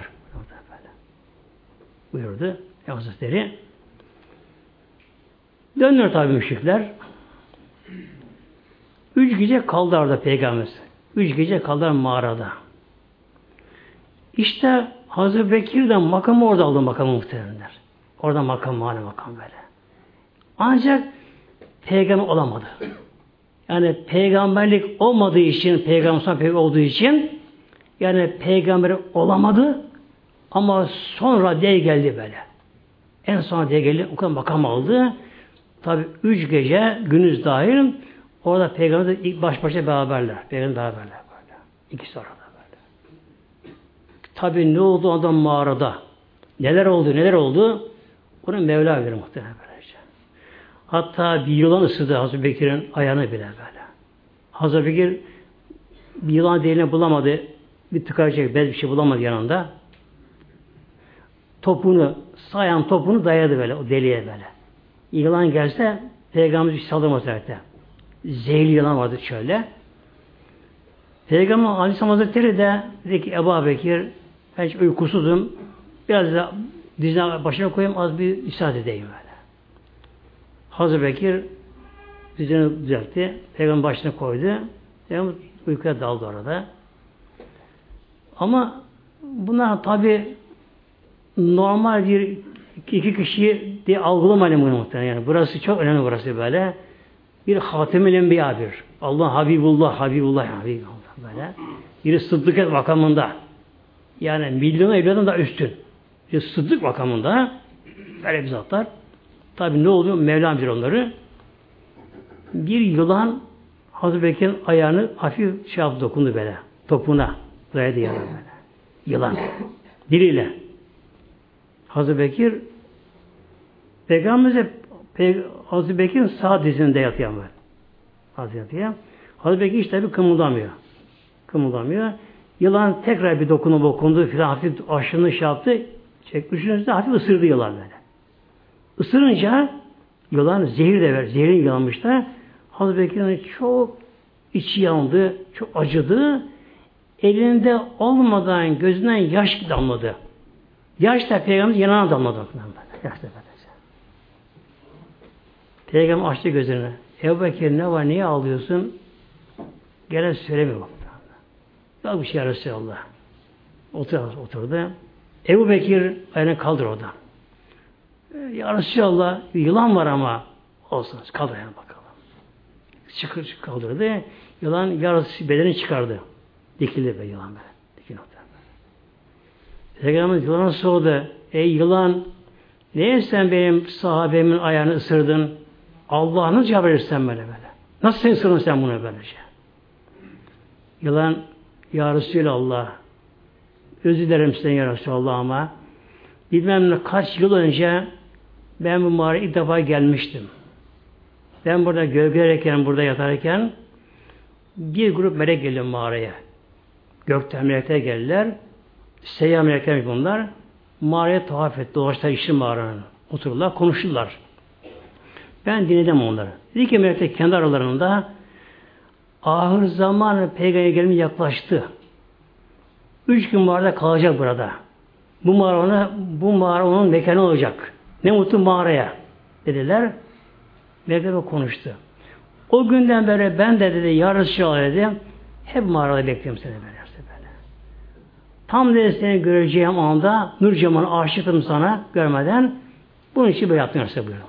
Buyurdu Hazretleri. Döndüler tabi müşrikler. Üç gece kaldı orada peygamberimiz. Üç gece kaldılar mağarada. İşte Hazreti Bekir de makamı orada aldı makamı muhtemelenler. Orada makam, mani makam böyle. Ancak peygamber olamadı. Yani peygamberlik olmadığı için, peygamber peygamber olduğu için yani peygamber olamadı ama sonra diye geldi böyle. En son diye geldi, o kadar makam aldı. Tabi üç gece, günüz dahil orada peygamber ilk baş başa beraberler. Peygamber beraberler böyle. İkisi orada böyle. Tabi ne oldu adam mağarada? Neler oldu, neler oldu? Bunu Mevla bilir muhtemelen. Hatta bir yılan ısırdı Hazreti Bekir'in ayağını bile böyle. Hazreti Bekir bir yılan deliğini bulamadı. Bir tıkayacak bez bir şey bulamadı yanında. Topunu, sayan topunu dayadı böyle o deliğe böyle. Yılan gelse Peygamberimiz hiç saldırmaz zaten. Zehirli yılan vardı şöyle. Peygamber Aleyhisselam Hazretleri de dedi ki Ebu Bekir ben hiç uykusuzum. Biraz da dizine başına koyayım az bir müsaade edeyim böyle. Hazreti Bekir düzeni düzeltti. Peygamber başına koydu. Peygamber uykuya daldı orada. Ama buna tabi normal bir iki kişi diye algılamayın bunu muhtemelen. Yani burası çok önemli burası böyle. Bir hatem-i enbiyadır. Allah Habibullah, Habibullah, Habibullah böyle. Bir sıddık makamında. Yani milyona evladan da üstün. Bir sıddık makamında böyle bir zatlar. Tabi ne oluyor? Mevlam bilir onları. Bir yılan Hazreti Bekir'in ayağını hafif şey dokundu böyle. Topuna. Dayadı yana böyle. Yılan. Diliyle. Hazreti Bekir Peygamberimiz Peyg Hazreti Bekir'in sağ dizinde yatıyor böyle. Hazreti yatıyor. Hazreti Bekir işte bir kımıldamıyor. Kımıldamıyor. Yılan tekrar bir dokunup okundu filan hafif aşını şey yaptı. Çekmişin hafif ısırdı yılan böyle. Isırınca yılan zehir de ver. Zehrin yalamışlar. Hazreti Bekir'in çok içi yandı, çok acıdı. Elinde olmadan gözünden yaş damladı. Yaş da peygamber yanına damladı. Yaş da böylece. Peygamber açtı gözünü. Ebu Bekir ne var, niye ağlıyorsun? Gene söylemiyor. Yok bir şey Resulallah. Otur, oturdu. Ebu Bekir ayağını kaldır oradan. Ya Resulallah yılan var ama olsun kaldır ayağını bakalım. Çıkır kaldırdı. Yılan yarısı bedeni çıkardı. Dikildi be yılan be. Dikildi. Peygamber yılana sordu. Ey yılan niye sen benim sahabemin ayağını ısırdın? Allah'ını cevap verirsen böyle böyle. Nasıl sen ısırdın sen bunu böylece? Yılan Ya Resulallah özür dilerim sizden Ya Resulallah ama bilmem ne kaç yıl önce ben bu mağaraya ilk defa gelmiştim. Ben burada gölgelerken, burada yatarken bir grup melek geldi mağaraya. Gökten melekler geldiler. Seyyah melekler bunlar. Mağaraya tuhaf etti. Dolaştılar işin mağaranın. Otururlar, konuşurlar. Ben dinledim onları. Dedi ki melekler kendi aralarında ahir zaman peygamber gelimi yaklaştı. Üç gün mağarada kalacak burada. Bu mağara ona, bu mağara onun mekanı olacak. Ne mutlu mağaraya dediler. Melekler konuştu. O günden beri ben de dedi ya Resulallah dedi hep mağarada bekliyorum seni böyle. Tam dedi seni göreceğim anda Nur Cemal'ı aşıktım sana görmeden bunun için böyle yaptın Resulallah buyuruyor.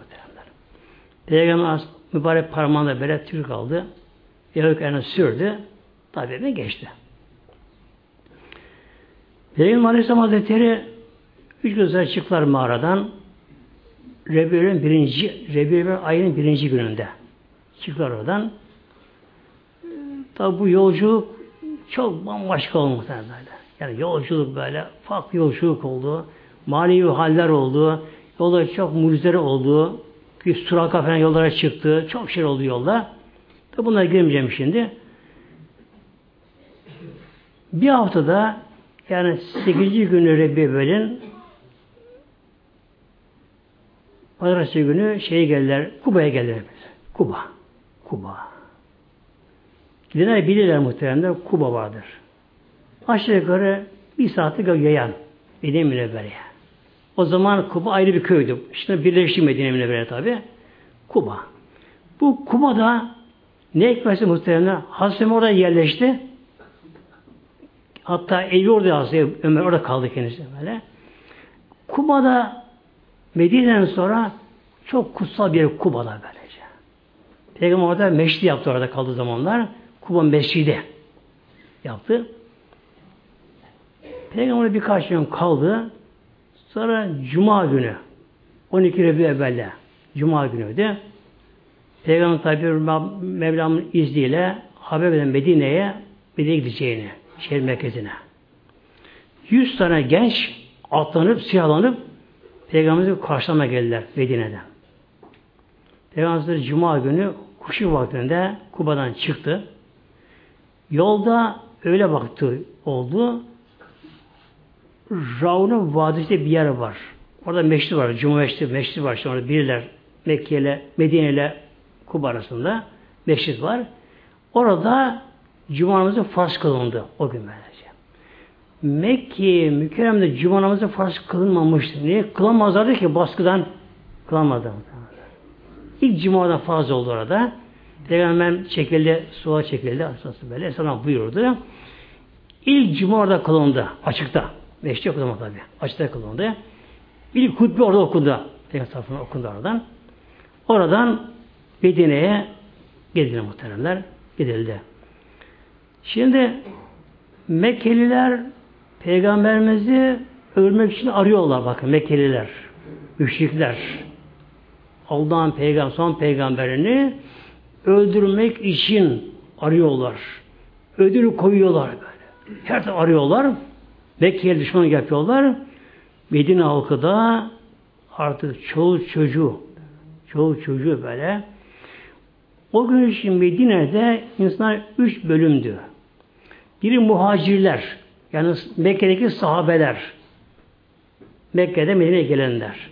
Peygamber mübarek parmağında böyle tür kaldı. Yavuk sürdü. Tabi mi geçti. Peygamber Aleyhisselam Hazretleri üç gözler çıktılar mağaradan. Rebiyel'in birinci, Rebiyel ayının birinci gününde. Çıktılar oradan. Tabi bu yolculuk çok bambaşka oldu böyle. Yani yolculuk böyle farklı yolculuk oldu. Manevi haller oldu. Yolda çok mucizeler oldu. Bir suraka falan yollara çıktı. Çok şey oldu yolda. Tabi bunlara girmeyeceğim şimdi. Bir haftada yani 8. günü Rebiyel'in Pazartesi günü şeye geldiler, Kuba'ya geldiler. Kuba. Kuba. Gidenler bilirler muhtemelen Kuba vardır. Aşağı yukarı bir saatlik yayan Medine Münevvere'ye. O zaman Kuba ayrı bir köydü. Şimdi birleşti Medine Münevvere tabi. Kuba. Bu Kuba'da ne hikmetse muhtemelen Hazreti orada yerleşti. Hatta evi orada Hazreti Ömer orada kaldı kendisi böyle. Kuba'da Medine'den sonra çok kutsal bir yer Kuba'da böylece. Peygamber orada meşri yaptı orada kaldığı zamanlar. Kuba mescidi yaptı. Peygamber birkaç gün kaldı. Sonra Cuma günü 12 Rebi evvelde Cuma günü de Peygamber tabi Mevlam'ın izniyle haber veren Medine'ye Medine'ye gideceğini, şehir merkezine. Yüz tane genç atlanıp, silahlanıp Peygamberimizi karşılama geldiler Medine'den. Peygamberimiz Cuma günü kuşu vaktinde Kuba'dan çıktı. Yolda öyle baktı oldu. Raun'un vadisinde bir yer var. Orada meşri var. Cuma meşri, meşri var. Orada biriler Mekke ile Medine ile Kuba arasında meşrit var. Orada Cuma namazı farz kılındı o gün böylece. Mekke mükerremde Cuma namazı farz kılınmamıştı. Niye? Kılamazlardı ki baskıdan kılamazlardı. İlk Cuma'da farz oldu orada. Peygamber çekildi, suya çekildi. Asası böyle. Esnaf buyurdu. İlk Cuma orada kılındı. Açıkta. Meşte okudum tabi. Açıkta kılındı. İlk hutbe orada okundu. Peygamber okundu oradan. Oradan Medine'ye gidildi muhteremler. Gidildi. Şimdi Mekkeliler Peygamberimizi ölmek için arıyorlar bakın Mekkeliler. Müşrikler. Allah'ın peygamber, son peygamberini öldürmek için arıyorlar. Ödül koyuyorlar böyle. Her tarafı arıyorlar. Mekke'ye düşman yapıyorlar. Medine halkı da artık çoğu çocuğu çoğu çocuğu böyle o gün için Medine'de insanlar üç bölümdü. Biri muhacirler, yani Mekke'deki sahabeler, Mekke'de Medine'ye gelenler.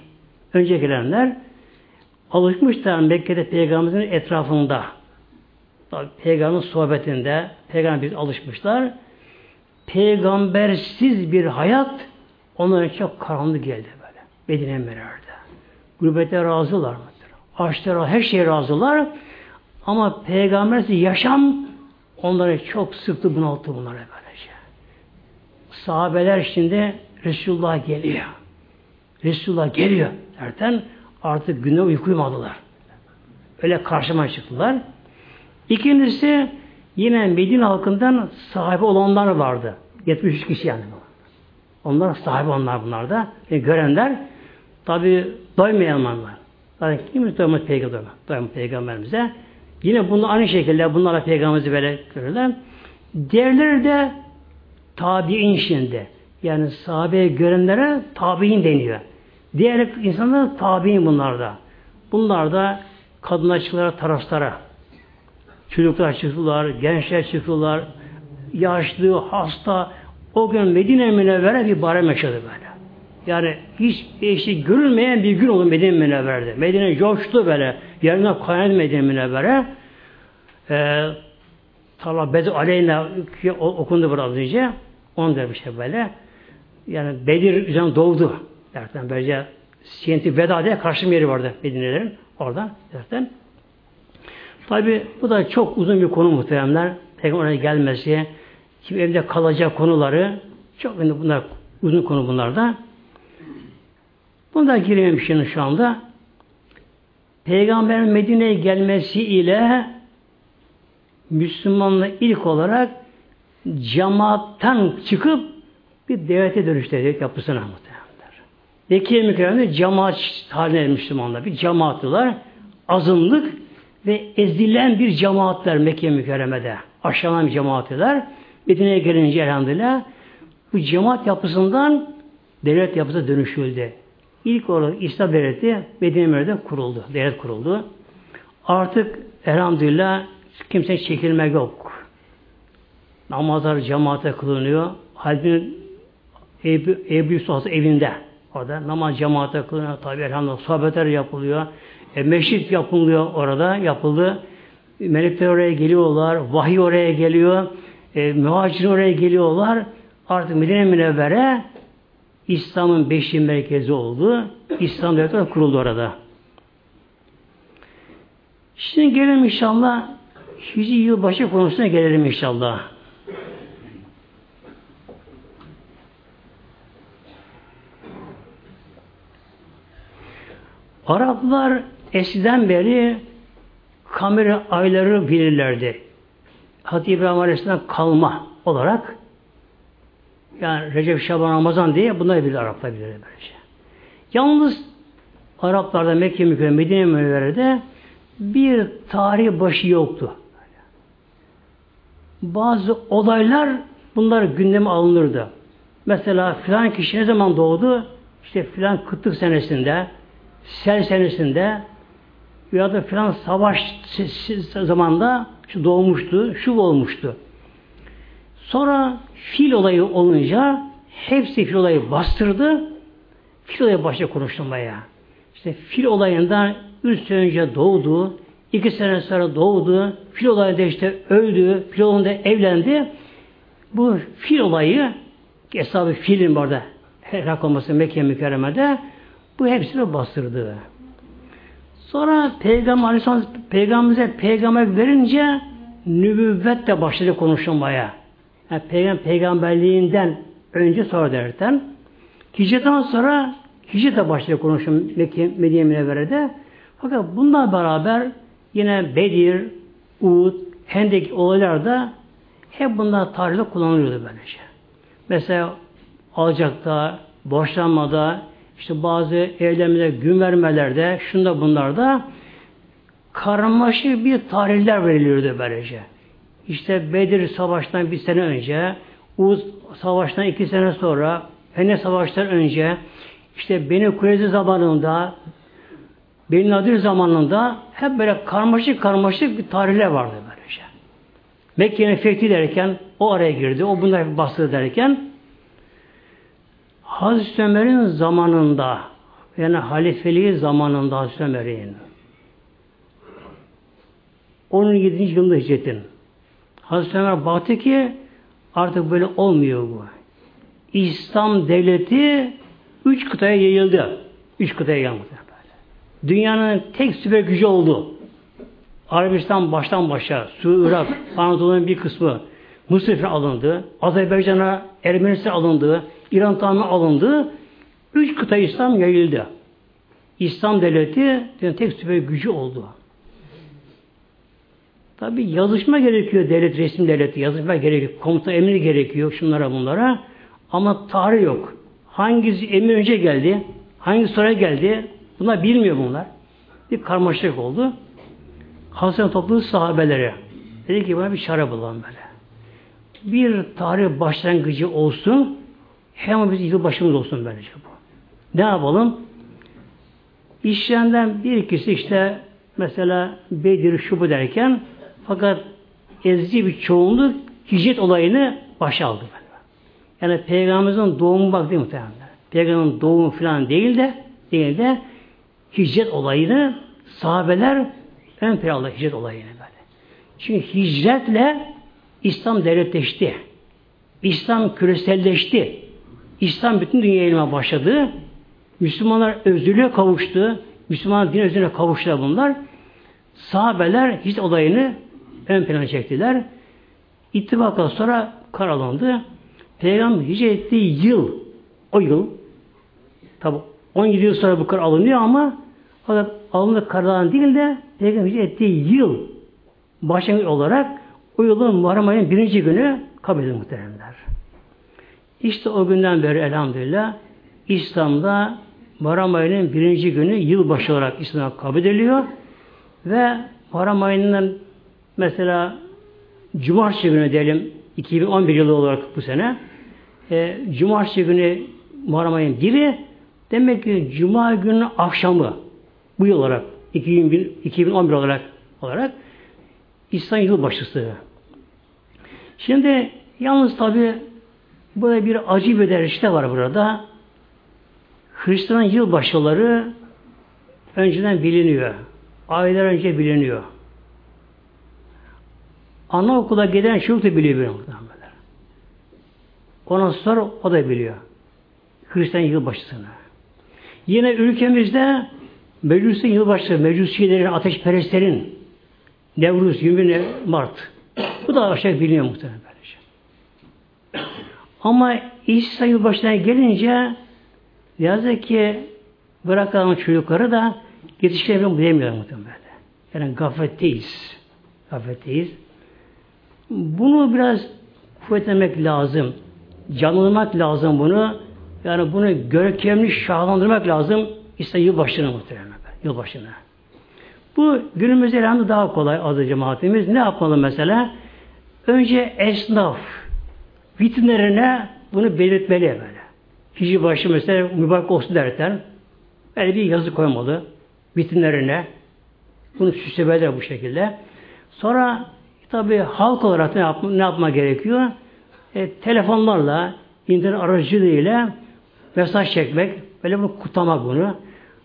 Önce gelenler alışmışlar Mekke'de Peygamberimizin etrafında. Peygamberin sohbetinde Peygamber alışmışlar. Peygambersiz bir hayat onlara çok karanlık geldi böyle. Medine Münevver'de. Gurbete razılar mıdır? Açlara her şeye razılar. Ama peygambersiz yaşam onları çok sıktı bunalttı bunlara böylece. Sahabeler şimdi Resulullah geliyor. Resulullah geliyor derken artık güne uyku uyumadılar. Öyle karşıma çıktılar. İkincisi yine Medine halkından sahibi olanlar vardı. 73 kişi yani. Onlar sahibi onlar bunlar da. Yani görenler tabi doymayanlar. Zaten kim doymaz peygamber, doymaz peygamberimize. Yine bunu aynı şekilde bunlara peygamberimizi böyle görürler. Diğerleri de tabi'in şimdi. Yani sahabeye görenlere tabi'in deniyor. Diğer insanlar tabi'in bunlarda. Bunlar da kadınlar çıktılar taraflara. Çocuklar çıktılar, gençler çıktılar, yaşlı, hasta. O gün Medine Münevvere bir barem yaşadı böyle. Yani hiç eşi görülmeyen bir gün oldu Medine Münevver'de. Medine coştu böyle. Yerine kaynadı Medine Münevvere. Ee, Talabedi Aleyna okundu biraz önce. Da bir şey böyle. Yani Bedir üzerine doğdu. Derken böylece Siyenti Veda diye karşı yeri vardı Medine'lerin. Orada derken. Tabi bu da çok uzun bir konu muhteremler. Peygamber'e gelmesi, kim evde kalacak konuları çok bunlar uzun konu bunlar da. Buna girmem şimdi şu anda. Peygamberin Medine'ye gelmesi ile Müslümanla ilk olarak cemaatten çıkıp bir devlete dönüştürecek yapısına muhtemelenler. Mekke mükerremde cemaat haline Müslümanlar. Bir cemaatlılar. Azınlık ve ezilen bir cemaatler Mekke mükerremede. Aşağılan cemaatler. Medine'ye gelince elhamdülillah bu cemaat yapısından devlet yapısına dönüşüldü. İlk olarak İslam devleti Medine Mürede kuruldu. Devlet kuruldu. Artık elhamdülillah kimse çekilme yok. Namazlar cemaate kılınıyor. Halbuki Ebu, Ebu Yusuf evinde. Orada namaz cemaate kılınıyor. Tabi elhamdülillah sohbetler yapılıyor. E, meşrit yapılıyor orada. Yapıldı. Melekler oraya geliyorlar. Vahiy oraya geliyor. E, muhacir oraya geliyorlar. Artık Medine Münevvere İslam'ın beşi merkezi oldu. İslam devleti kuruldu orada. Şimdi gelelim inşallah Hicri yılbaşı konusuna gelelim inşallah. Araplar eskiden beri kamera ayları bilirlerdi. Hazreti İbrahim Aleyhisselam kalma olarak yani Recep, Şaban, Ramazan diye bunları bilir Araplar bilir böylece. Yalnız Araplarda Mekke Mükerreme Medine Münevvere'de bir tarih başı yoktu. Bazı olaylar bunlar gündeme alınırdı. Mesela filan kişi ne zaman doğdu? İşte filan kıtlık senesinde, sel senesinde ya da filan savaş zamanda şu doğmuştu, şu olmuştu. Sonra fil olayı olunca hepsi fil olayı bastırdı. Fil olayı başta konuşulmaya. İşte fil olayından üç sene önce doğdu, iki sene sonra doğdu, fil olayında işte öldü, fil olayında evlendi. Bu fil olayı, hesabı filin bu arada helak olması Mekke mükerremede bu hepsini bastırdı. Sonra Peygamber Aleyhisselam peygamber verince nübüvvet de başladı konuşulmaya. Yani peygamber, peygamberliğinden önce sonra derken hicretten sonra hicrete başladı konuşum Mekke, Medine Münevvere'de. Fakat bununla beraber yine Bedir, Uhud, Hendek olaylar da hep bunlar tarihte kullanılıyordu böylece. Mesela alacakta, boşanmada, işte bazı evlenmede, gün vermelerde, şunda bunlarda karmaşık bir tarihler veriliyordu böylece. İşte Bedir Savaş'tan bir sene önce, Uz Savaş'tan iki sene sonra, Fene Savaş'tan önce, işte Beni Kureyzi zamanında, Beni Nadir zamanında hep böyle karmaşık karmaşık bir tarihler vardı böylece. Mekke'nin fethi derken o araya girdi, o bunlar bastı derken Hazreti Ömer'in zamanında yani halifeliği zamanında Hazreti Ömer'in 17. yılında hicretin Hazreti Ömer baktı ki artık böyle olmuyor bu. İslam devleti üç kıtaya yayıldı. Üç kıtaya yayıldı. Dünyanın tek süper gücü oldu. Arabistan baştan başa, Su, Irak, Anadolu'nun bir kısmı Mısır alındı. Azerbaycan'a Ermenistan alındı. İran tamamen alındı. Üç kıta İslam yayıldı. İslam devleti tek süper gücü oldu. Tabi yazışma gerekiyor devlet, resim devleti. Yazışma gerekiyor. Komuta emri gerekiyor şunlara bunlara. Ama tarih yok. Hangisi emir önce geldi? Hangi sonra geldi? Bunlar bilmiyor bunlar. Bir karmaşık oldu. Hasan topluluğu sahabeleri. Dedi ki buna bir çare bulalım böyle. Bir tarih başlangıcı olsun. Hem biz yıl başımız olsun böylece bu. Ne yapalım? İşlerinden bir ikisi işte mesela Bedir şubu derken fakat ezici bir çoğunluk hicret olayını başa aldı. Yani Peygamberimizin doğumu bak değil muhtemelen. Peygamberin doğumu falan değil de değil de hicret olayını sahabeler ön planda hicret olayını böyle. Çünkü hicretle İslam devletleşti. İslam küreselleşti. İslam bütün dünyaya ilme başladı. Müslümanlar özgürlüğe kavuştu. Müslüman din özgürlüğe kavuştular bunlar. Sahabeler hiç olayını ön plana çektiler. İttifakla sonra karalandı. Peygamber hicret ettiği yıl, o yıl, tabi 17 yıl sonra bu karar alınıyor ama fakat alındığı karardan değil de Peygamber hicret ettiği yıl başlangıç olarak o yılın Muharrem ayının birinci günü kabul edilir muhteremler. İşte o günden beri elhamdülillah İslam'da Muharrem ayının birinci günü yılbaşı olarak İslam'a kabul ediliyor ve Muharrem ayının mesela Cumartesi günü diyelim 2011 yılı olarak bu sene e, Cumartesi günü Muharrem ayının biri demek ki Cuma günü akşamı bu yıl olarak 2001, 2011 olarak olarak İslam yılbaşısı. Şimdi yalnız tabi burada bir acı bir derişte var burada. Hristiyan yılbaşıları önceden biliniyor. Aylar önce biliniyor. Anaokula giden çocuk da biliyor muhtemelen. Ondan sonra o da biliyor. Hristiyan yılbaşısını. Yine ülkemizde Mecusi yılbaşı, Mecusilerin, ateşperestlerin Nevruz, 20 Mart. Bu da aşağı biliniyor muhtemelen. Ama İsa yılbaşına gelince yazık ki bırakalım çocukları da yetişkilerin bilemiyor muhtemelen. Yani gafletteyiz. Gafletteyiz. Bunu biraz kuvvetlemek lazım. Canlamak lazım bunu. Yani bunu görkemli şahlandırmak lazım. İşte yılbaşına muhtemelen. Yılbaşına. Bu günümüzde elhamdülillah daha kolay azı cemaatimiz. Ne yapmalı mesela? Önce esnaf vitrinlerine bunu belirtmeli böyle. Kişi başı mesela mübarek olsun derken böyle bir yazı koymalı vitrinlerine. Bunu süslemeler bu şekilde. Sonra tabi halk olarak ne, yapma, ne yapma gerekiyor? E, telefonlarla, internet aracılığıyla mesaj çekmek, böyle bunu kutlamak bunu.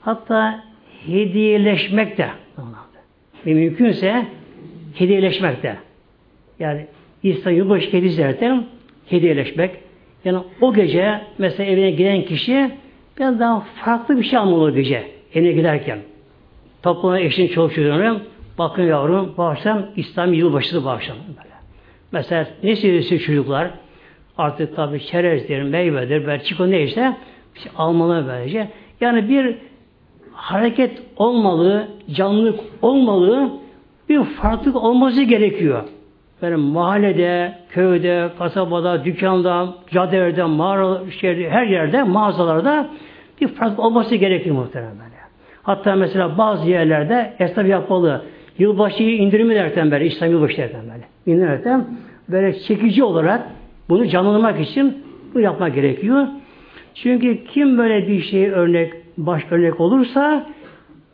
Hatta hediyeleşmek de ve mümkünse hediyeleşmek de. Yani İslam yılbaşı hediyesi derken hediyeleşmek. Yani o gece mesela evine giden kişi biraz daha farklı bir şey almalı o gece evine giderken. Topluma eşin çoluk çocuğuna bakın yavrum bu akşam İslam yılbaşısı bu akşam. Böyle. Mesela ne seviyorsa çocuklar artık tabi çerezdir, meyvedir, belki neyse şey almalı böylece. Yani bir hareket olmalı, canlılık olmalı, bir farklılık olması gerekiyor. Yani mahallede, köyde, kasabada, dükkanda, caddelerde, mağara, şehirde, her yerde, mağazalarda bir farklılık olması gerekiyor muhtemelen. Hatta mesela bazı yerlerde esnaf yapmalı. yılbaşı indirimi derken böyle, İslam yılbaşı derken böyle. İndirirken böyle çekici olarak bunu canlandırmak için bunu yapmak gerekiyor. Çünkü kim böyle bir şey örnek, baş örnek olursa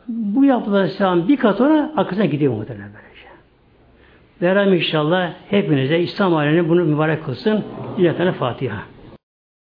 bu yapılan bir kat ona arkasına gidiyor muhtemelen böylece. Derem inşallah hepinize İslam alemini bunu mübarek kılsın. İlahi Fatiha.